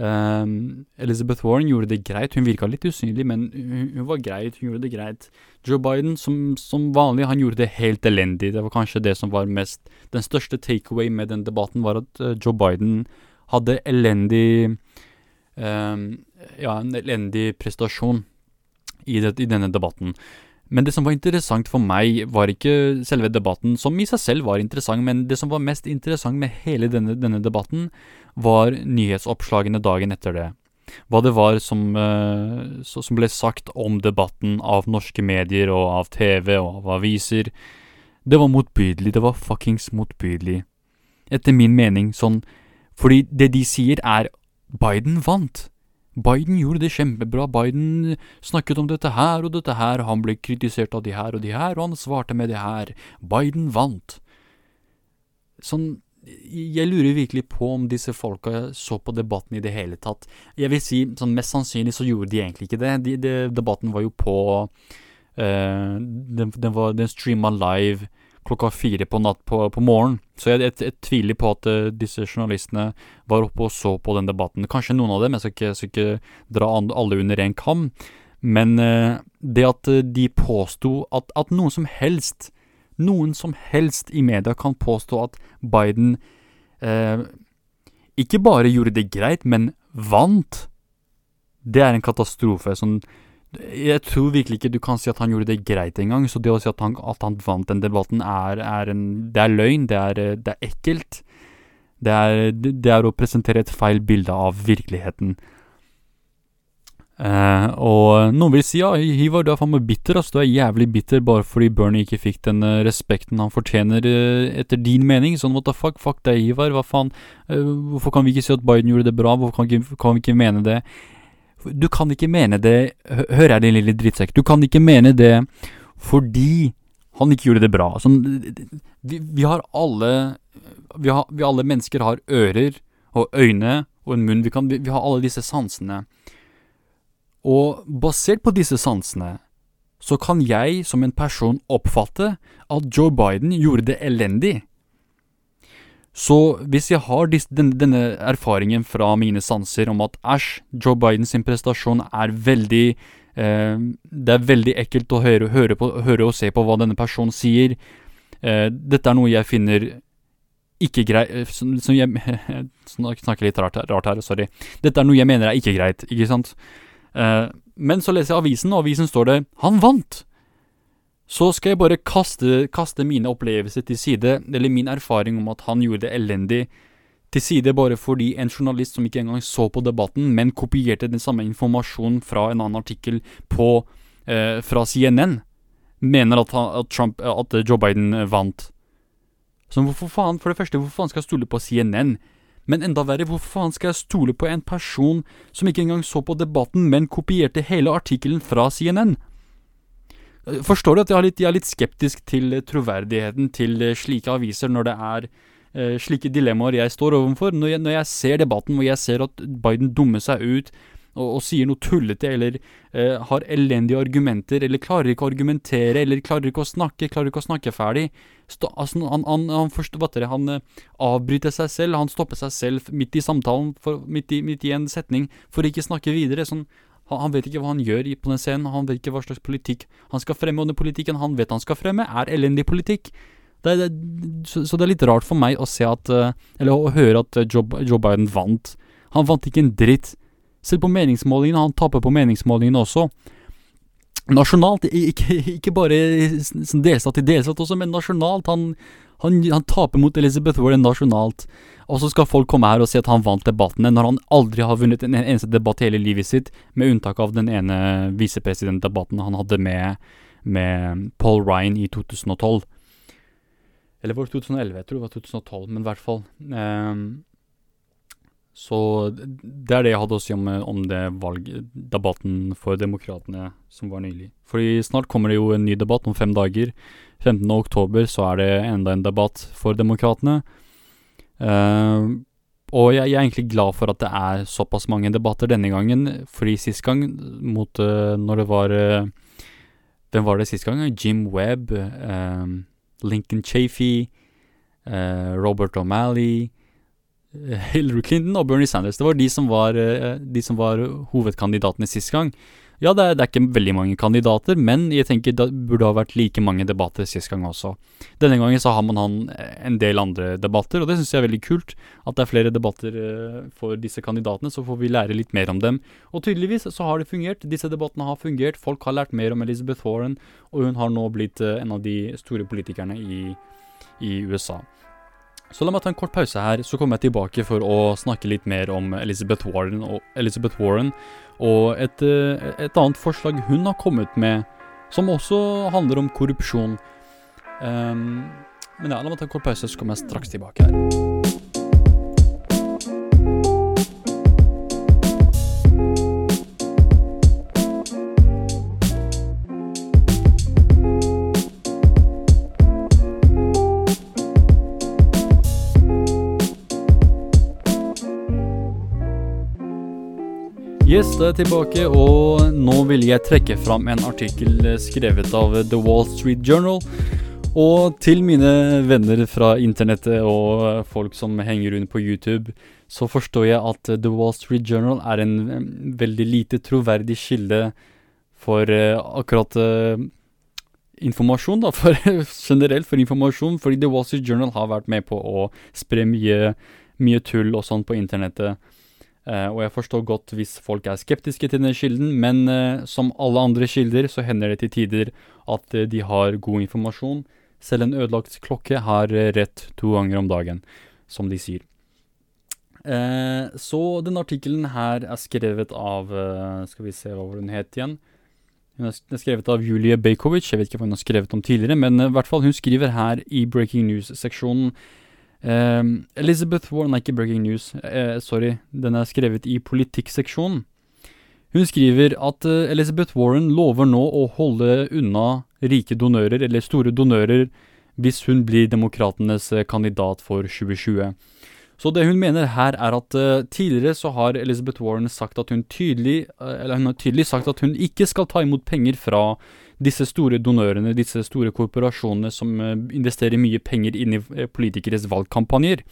Um, Elizabeth Warren gjorde det greit. Hun virka litt usynlig, men hun, var greit. Hun gjorde det greit. Joe Biden, som, som, vanlig, han gjorde det helt elendig. Det var kanskje det som var mest Den største takeaway med den debatten, var at uh, Joe Biden hadde elendig um, Ja, en elendig prestasjon i, det, i, denne debatten. Men det som var interessant for meg, var ikke selve debatten, som i seg selv var interessant, men det som var mest interessant med hele denne, denne debatten, var nyhetsoppslagene dagen etter det. Hva det var som, uh, som ble sagt om debatten av norske medier og av TV og av aviser. Det var motbydelig. Det var fuckings motbydelig. Etter min mening sånn Fordi det de sier, er Biden vant. Biden gjorde det kjempebra. Biden snakket om dette her og dette her, han ble kritisert av de her og de her, og han svarte med det her. Biden vant. sånn Jeg lurer virkelig på om disse folka så på debatten i det hele tatt. Jeg vil si sånn mest sannsynlig så gjorde de egentlig ikke det. De, de, debatten var jo på uh, den, den, den streama live klokka fire på natt på, på morgenen. Så jeg, jeg, jeg, tviler på at uh, disse journalistene var oppe og så på den debatten. Kanskje noen av dem, jeg skal ikke, skal ikke dra alle under én kam. Men uh, det at de påsto at, at noen som helst noen som helst i media kan påstå at Biden uh, ikke bare gjorde det greit, men vant. Det er en katastrofe. Sånn, jeg tror virkelig ikke du kan si at han gjorde det greit engang. Så det å si at han, at han vant den debatten, er, er, en, det er løgn. Det er, det er ekkelt. Det er, det er å presentere et feil bilde av virkeligheten. Uh, og noen vil si ja, Hivar, du er faen meg bitter, Altså, Du er jævlig bitter bare fordi Bernie ikke fikk den uh, respekten han fortjener, uh, etter din mening. Sånn what the fuck, fuck deg, Hivar. Hva faen? hvorfor kan vi ikke si at Biden gjorde det bra? Hvorfor kan, ikke, kan vi ikke mene det? Du kan ikke mene det Hør her, din lille drittsekk. Du kan ikke mene det fordi han ikke gjorde det bra. Sånn, vi, vi har alle vi, har, vi alle mennesker har ører og øyne og en munn. Vi, kan, vi, vi har alle disse sansene. Og basert på disse sansene, så kan jeg som en person oppfatte at Joe Biden gjorde det elendig. Så hvis jeg har denne, denne erfaringen fra mine sanser om at æsj, Joe Bidens prestasjon er veldig eh, Det er veldig ekkelt å høre, høre, på, høre, og se på hva denne personen sier. Eh, dette er noe jeg finner ikke greit eh, som jeg snakker litt rart, rart her, sorry. Dette er noe jeg mener er ikke greit, ikke sant? Eh, men så leser jeg avisen, og avisen står det 'Han vant'. Så skal jeg bare kaste, kaste mine opplevelser til side, eller min erfaring om at han gjorde det elendig, til side bare fordi en journalist som ikke engang så på debatten, men kopierte den samme informasjonen fra en annen artikkel på, eh, fra CNN, mener at, han, at, Trump, at Joe Biden vant. Så hvorfor faen, for det første, hvorfor faen skal jeg stole på CNN? Men enda verre, hvorfor faen skal jeg stole på en person som ikke engang så på debatten, men kopierte hele artikkelen fra CNN? Forstår du at jeg litt, jeg er litt skeptisk til troverdigheten til slike aviser når det er eh, slike dilemmaer jeg står overfor? Når jeg, når jeg ser debatten hvor jeg ser at Biden dummer seg ut, og, og, sier noe tullete, eller eh, har elendige argumenter, eller klarer ikke å argumentere, eller klarer ikke å snakke, klarer ikke å snakke ferdig. Stå, altså, han, han, han, forstår, han eh, avbryter seg selv, han stopper seg selv midt i samtalen, for, midt, i, midt, i, en setning, for å ikke snakke videre. Sånn, han, han, vet ikke hva han gjør på den scenen, han vet ikke hva slags politikk han skal fremme, og den politikken han vet han skal fremme, er elendig politikk. Det, det, så, så, det er litt rart for meg å se at eh, Eller å høre at Joe, Joe Biden vant. Han vant ikke en dritt. Selv på meningsmålingene. Han taper på meningsmålingene også. Nasjonalt, ikke, ikke bare delstat til delstat også, men nasjonalt. Han, han, han, taper mot Elizabeth Warren nasjonalt. Og så skal folk komme her og si at han vant debattene, når han aldri har vunnet en eneste debatt i hele livet sitt, med unntak av den ene visepresidentdebatten han hadde med, med Paul Ryan i 2012. Eller var det 2011? Jeg tror det var 2012, men i hvert fall. Um, så det er det jeg hadde å si om, om det valgdebatten for demokratene som var nylig. Fordi snart kommer det jo en ny debatt om fem dager. 15. oktober så er det enda en debatt for demokratene. Uh, og jeg, jeg, er egentlig glad for at det er såpass mange debatter denne gangen. Fordi sist gang, mot uh, når det var uh, Hvem var det sist gang? Jim Webb, Lincoln Chafee, Robert O'Malley Hillary Clinton og Bernie Sanders. Det var de som var, de som var hovedkandidatene sist gang. Ja, det er, det er, ikke veldig mange kandidater, men jeg tenker det burde ha vært like mange debatter sist gang også. Denne gangen så har man en del andre debatter, og det syns jeg er veldig kult. At det er flere debatter eh, for disse kandidatene, så får vi lære litt mer om dem. Og tydeligvis så har det fungert. Disse debattene har fungert. Folk har lært mer om Elizabeth Warren, og hun har nå blitt eh, en av de store politikerne i, i USA. Så la meg ta en kort pause her, så kommer jeg tilbake for å snakke litt mer om Elizabeth Warren og, Elizabeth Warren, og et, eh, et annet forslag hun har kommet med, som også handler om korrupsjon. Um, men ja, la meg ta en kort pause, så kommer jeg straks tilbake her. Yes, da er jeg tilbake, og nå vil jeg trekke fram en artikkel skrevet av The Wall Street Journal. Og til mine venner fra internettet og folk som henger rundt på YouTube, så forstår jeg at The Wall Street Journal er en veldig lite troverdig kilde for uh, akkurat uh, informasjon, da. For, generelt for informasjon, fordi The Wall Street Journal har vært med på å spre mye, mye tull og sånn på internettet. Uh, og jeg forstår godt hvis folk er skeptiske til denne kilden, men uh, som alle andre kilder så hender det til tider at uh, de har god informasjon. Selv en ødelagt klokke har rett to ganger om dagen, som de sier. så denne artikkelen her er skrevet av Skal vi se hva hun het igjen. Hun er skrevet av Julie Bejkovic. Jeg vet ikke hva hun har skrevet om tidligere, men i hvert fall hun skriver her i Breaking News-seksjonen Um, Elizabeth Warren er ikke breaking news, uh, sorry. Den er skrevet i politikkseksjonen. Hun skriver at uh, Elizabeth Warren lover nå å holde unna rike donører, eller store donører, hvis hun blir demokratenes uh, kandidat for 2020. Så det hun mener her, er at tidligere så har Elizabeth Warren sagt at hun tydelig, eller hun har tydelig sagt at hun ikke skal ta imot penger fra disse store donørene, disse store korporasjonene som eh, investerer mye penger inn i eh, politikeres valgkampanjer.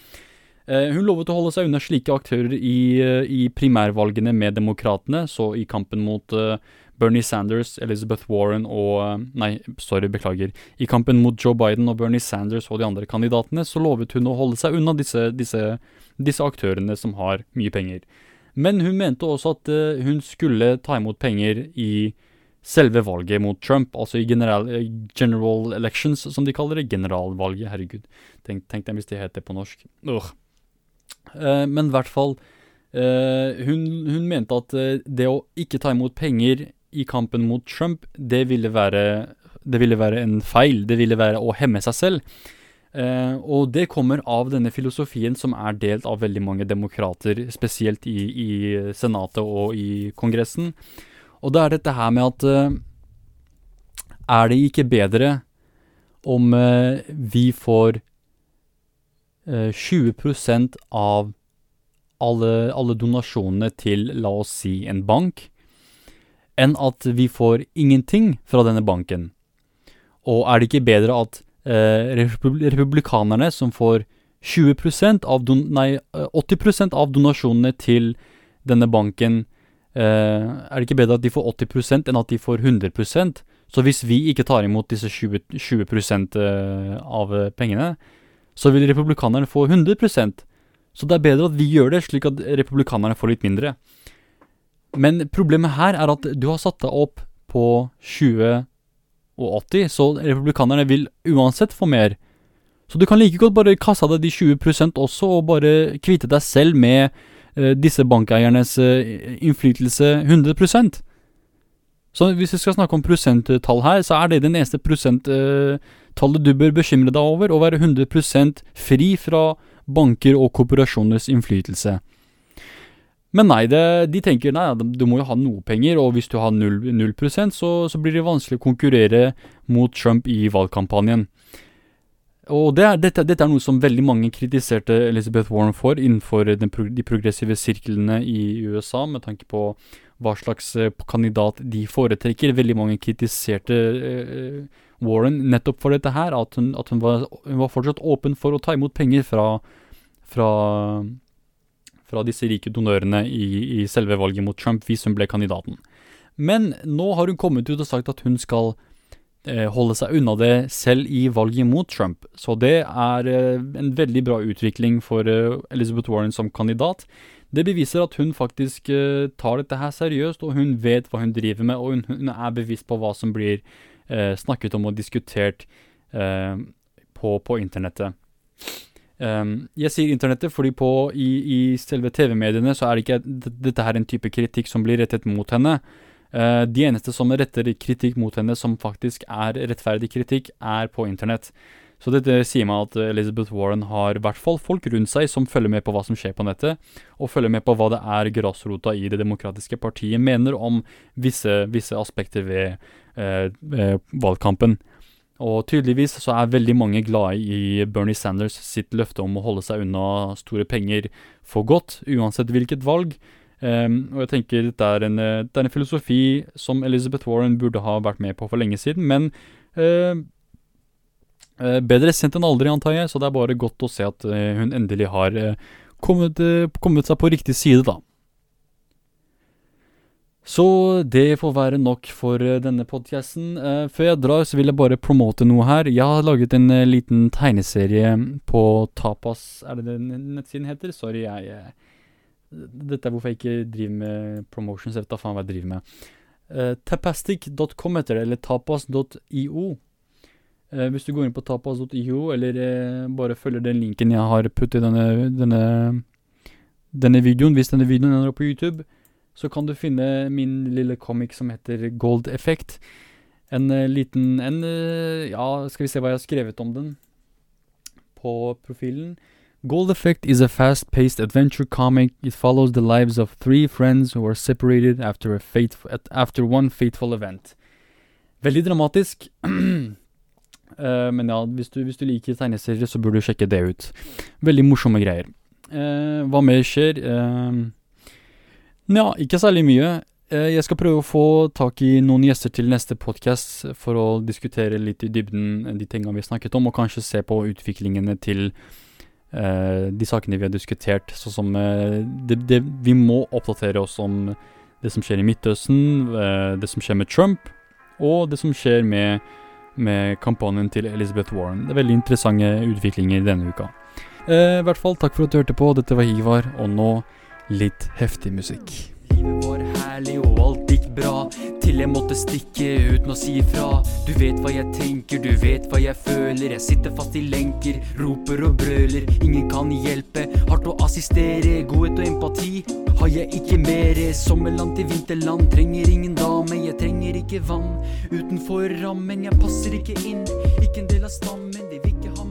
Eh, hun lovet å holde seg unna slike aktører i, i primærvalgene med demokratene, så i kampen mot Bernie Sanders, Elizabeth Warren og Nei, sorry, beklager. I kampen mot Joe Biden og Bernie Sanders og de andre kandidatene, så lovet hun å holde seg unna disse, disse, disse aktørene som har mye penger. Men hun mente også at hun skulle ta imot penger i selve valget mot Trump, altså i general, eh, general elections, som de kaller det. Generalvalget, herregud. Tenk, tenk deg hvis det heter på norsk. Uh. Men i hvert fall uh, hun, hun, mente at det å ikke ta imot penger i kampen mot Trump, det ville være, det ville være en feil. Det ville være å hemme seg selv. og det kommer av denne filosofien som er delt av veldig mange demokrater, spesielt i, i Senatet og i Kongressen. Og det er dette her med at uh, Er det ikke bedre om uh, vi får uh, 20% av alle, alle, donasjonene til, la oss si, en bank, enn at vi får ingenting fra denne banken? Og er det ikke bedre at republikanerne, som får 20 av don nei, 80 av donasjonene til denne banken, Eh, er det ikke bedre at de får 80% enn at de får 100% Så hvis vi ikke tar imot disse 20, 20 eh, av pengene, så vil republikanerne få 100% Så det er bedre at vi gjør det, slik at republikanerne får litt mindre. Men problemet her er at du har satt deg opp på 20 og 80, så republikanerne vil uansett få mer. Så du kan like godt bare kaste deg de 20% også, og bare kvitte deg selv med Eh, disse bankeiernes eh, innflytelse 100 Så hvis vi skal snakke om prosenttall her, så er det det eneste prosenttallet du bør bekymre deg over, å være 100 fri fra banker og korporasjoners innflytelse. Men nei, det, de tenker nei, du må jo ha noe penger, og hvis du har 0, 0 så, så blir det vanskelig å konkurrere mot Trump i valgkampanjen. Og det er, dette, dette, er noe som veldig mange kritiserte Elizabeth Warren for innenfor den, de progressive sirklene i USA, med tanke på hva slags eh, kandidat de foretrekker. Veldig mange kritiserte eh, Warren nettopp for dette her, at, hun, at hun, var, hun, var, fortsatt åpen for å ta imot penger fra, fra, fra disse rike donørene i, i selve valget mot Trump hvis hun ble kandidaten. Men nå har hun kommet ut og sagt at hun skal holde seg unna det selv i valget mot Trump. Så det er eh, en veldig bra utvikling for eh, Elizabeth Warren som kandidat. Det beviser at hun faktisk tar dette her seriøst, og hun vet hva hun driver med, og hun, er bevisst på hva som blir eh, snakket om og diskutert eh, på, på, internettet. Um, jeg sier internettet fordi på, i, i selve TV-mediene så er det ikke dette her en type kritikk som blir rettet mot henne. Uh, de eneste som retter kritikk mot henne som faktisk er rettferdig kritikk, er på internett. Så dette sier meg at Elizabeth Warren har i hvert fall folk rundt seg som følger med på hva som skjer på nettet, og følger med på hva det er grasrota i Det demokratiske partiet mener om visse, visse aspekter ved uh, uh, valgkampen. Og tydeligvis så er veldig mange glade i Bernie Sanders sitt løfte om å holde seg unna store penger for godt, uansett hvilket valg. Um, og jeg tenker dette er, en, uh, det er en filosofi som Elizabeth Warren burde ha vært med på for lenge siden, men uh, bedre sent enn aldri, antar jeg, så det er bare godt å se at hun endelig har kommet, kommet, seg på riktig side, da. Så det får være nok for denne podcasten. før jeg drar, så vil jeg bare promote noe her. Jeg har laget en liten tegneserie på Tapas Er det den nettsiden heter? Sorry, jeg dette er hvorfor jeg ikke driver med promotions. Jeg vet da faen hva jeg driver med. Uh, Tapastic.com heter det, eller tapas.io. Uh, hvis du går inn på tapas.io, eller uh, bare følger den linken jeg har puttet i denne, denne, denne videoen, hvis denne videoen ender opp på YouTube, så kan du finne min lille comic som heter Gold Effect. En liten en, Ja, skal vi se hva jeg har skrevet om den på profilen. Gold Effect is a fast paced adventure comic. It follows the lives of three friends who are separated after, a fate, after one fateful event. Veldig dramatisk. uh, men ja, hvis du, hvis du, liker tegneserier, så burde du sjekke det ut. Veldig morsomme greier. Uh, hva mer skjer? Uh, ikke særlig mye. jeg skal prøve å få tak i noen gjester til neste podkast for å diskutere litt i dybden de tingene vi snakket om, og kanskje se på utviklingene til Uh, de sakene vi har diskutert, sånn som uh, det, det, Vi må oppdatere oss om det som skjer i Midtøsten, uh, det som skjer med Trump, og det som skjer med, med, kampanjen til Elizabeth Warren. Det er veldig interessante utviklinger denne uka. I hvert fall, takk for at du hørte på. Dette var Ivar, og nå litt heftig musikk. Livet var herlig, og alt gikk bra. Til jeg måtte stikke uten å si ifra. Du vet hva jeg tenker, du vet hva jeg føler. Jeg sitter fast i lenker, roper og brøler. Ingen kan hjelpe, hardt å assistere. Godhet og empati har jeg ikke mere. Sommerland til vinterland, trenger ingen dame. Jeg trenger ikke vann utenfor rammen. Jeg passer ikke inn, ikke en del av stammen. De vil ikke ha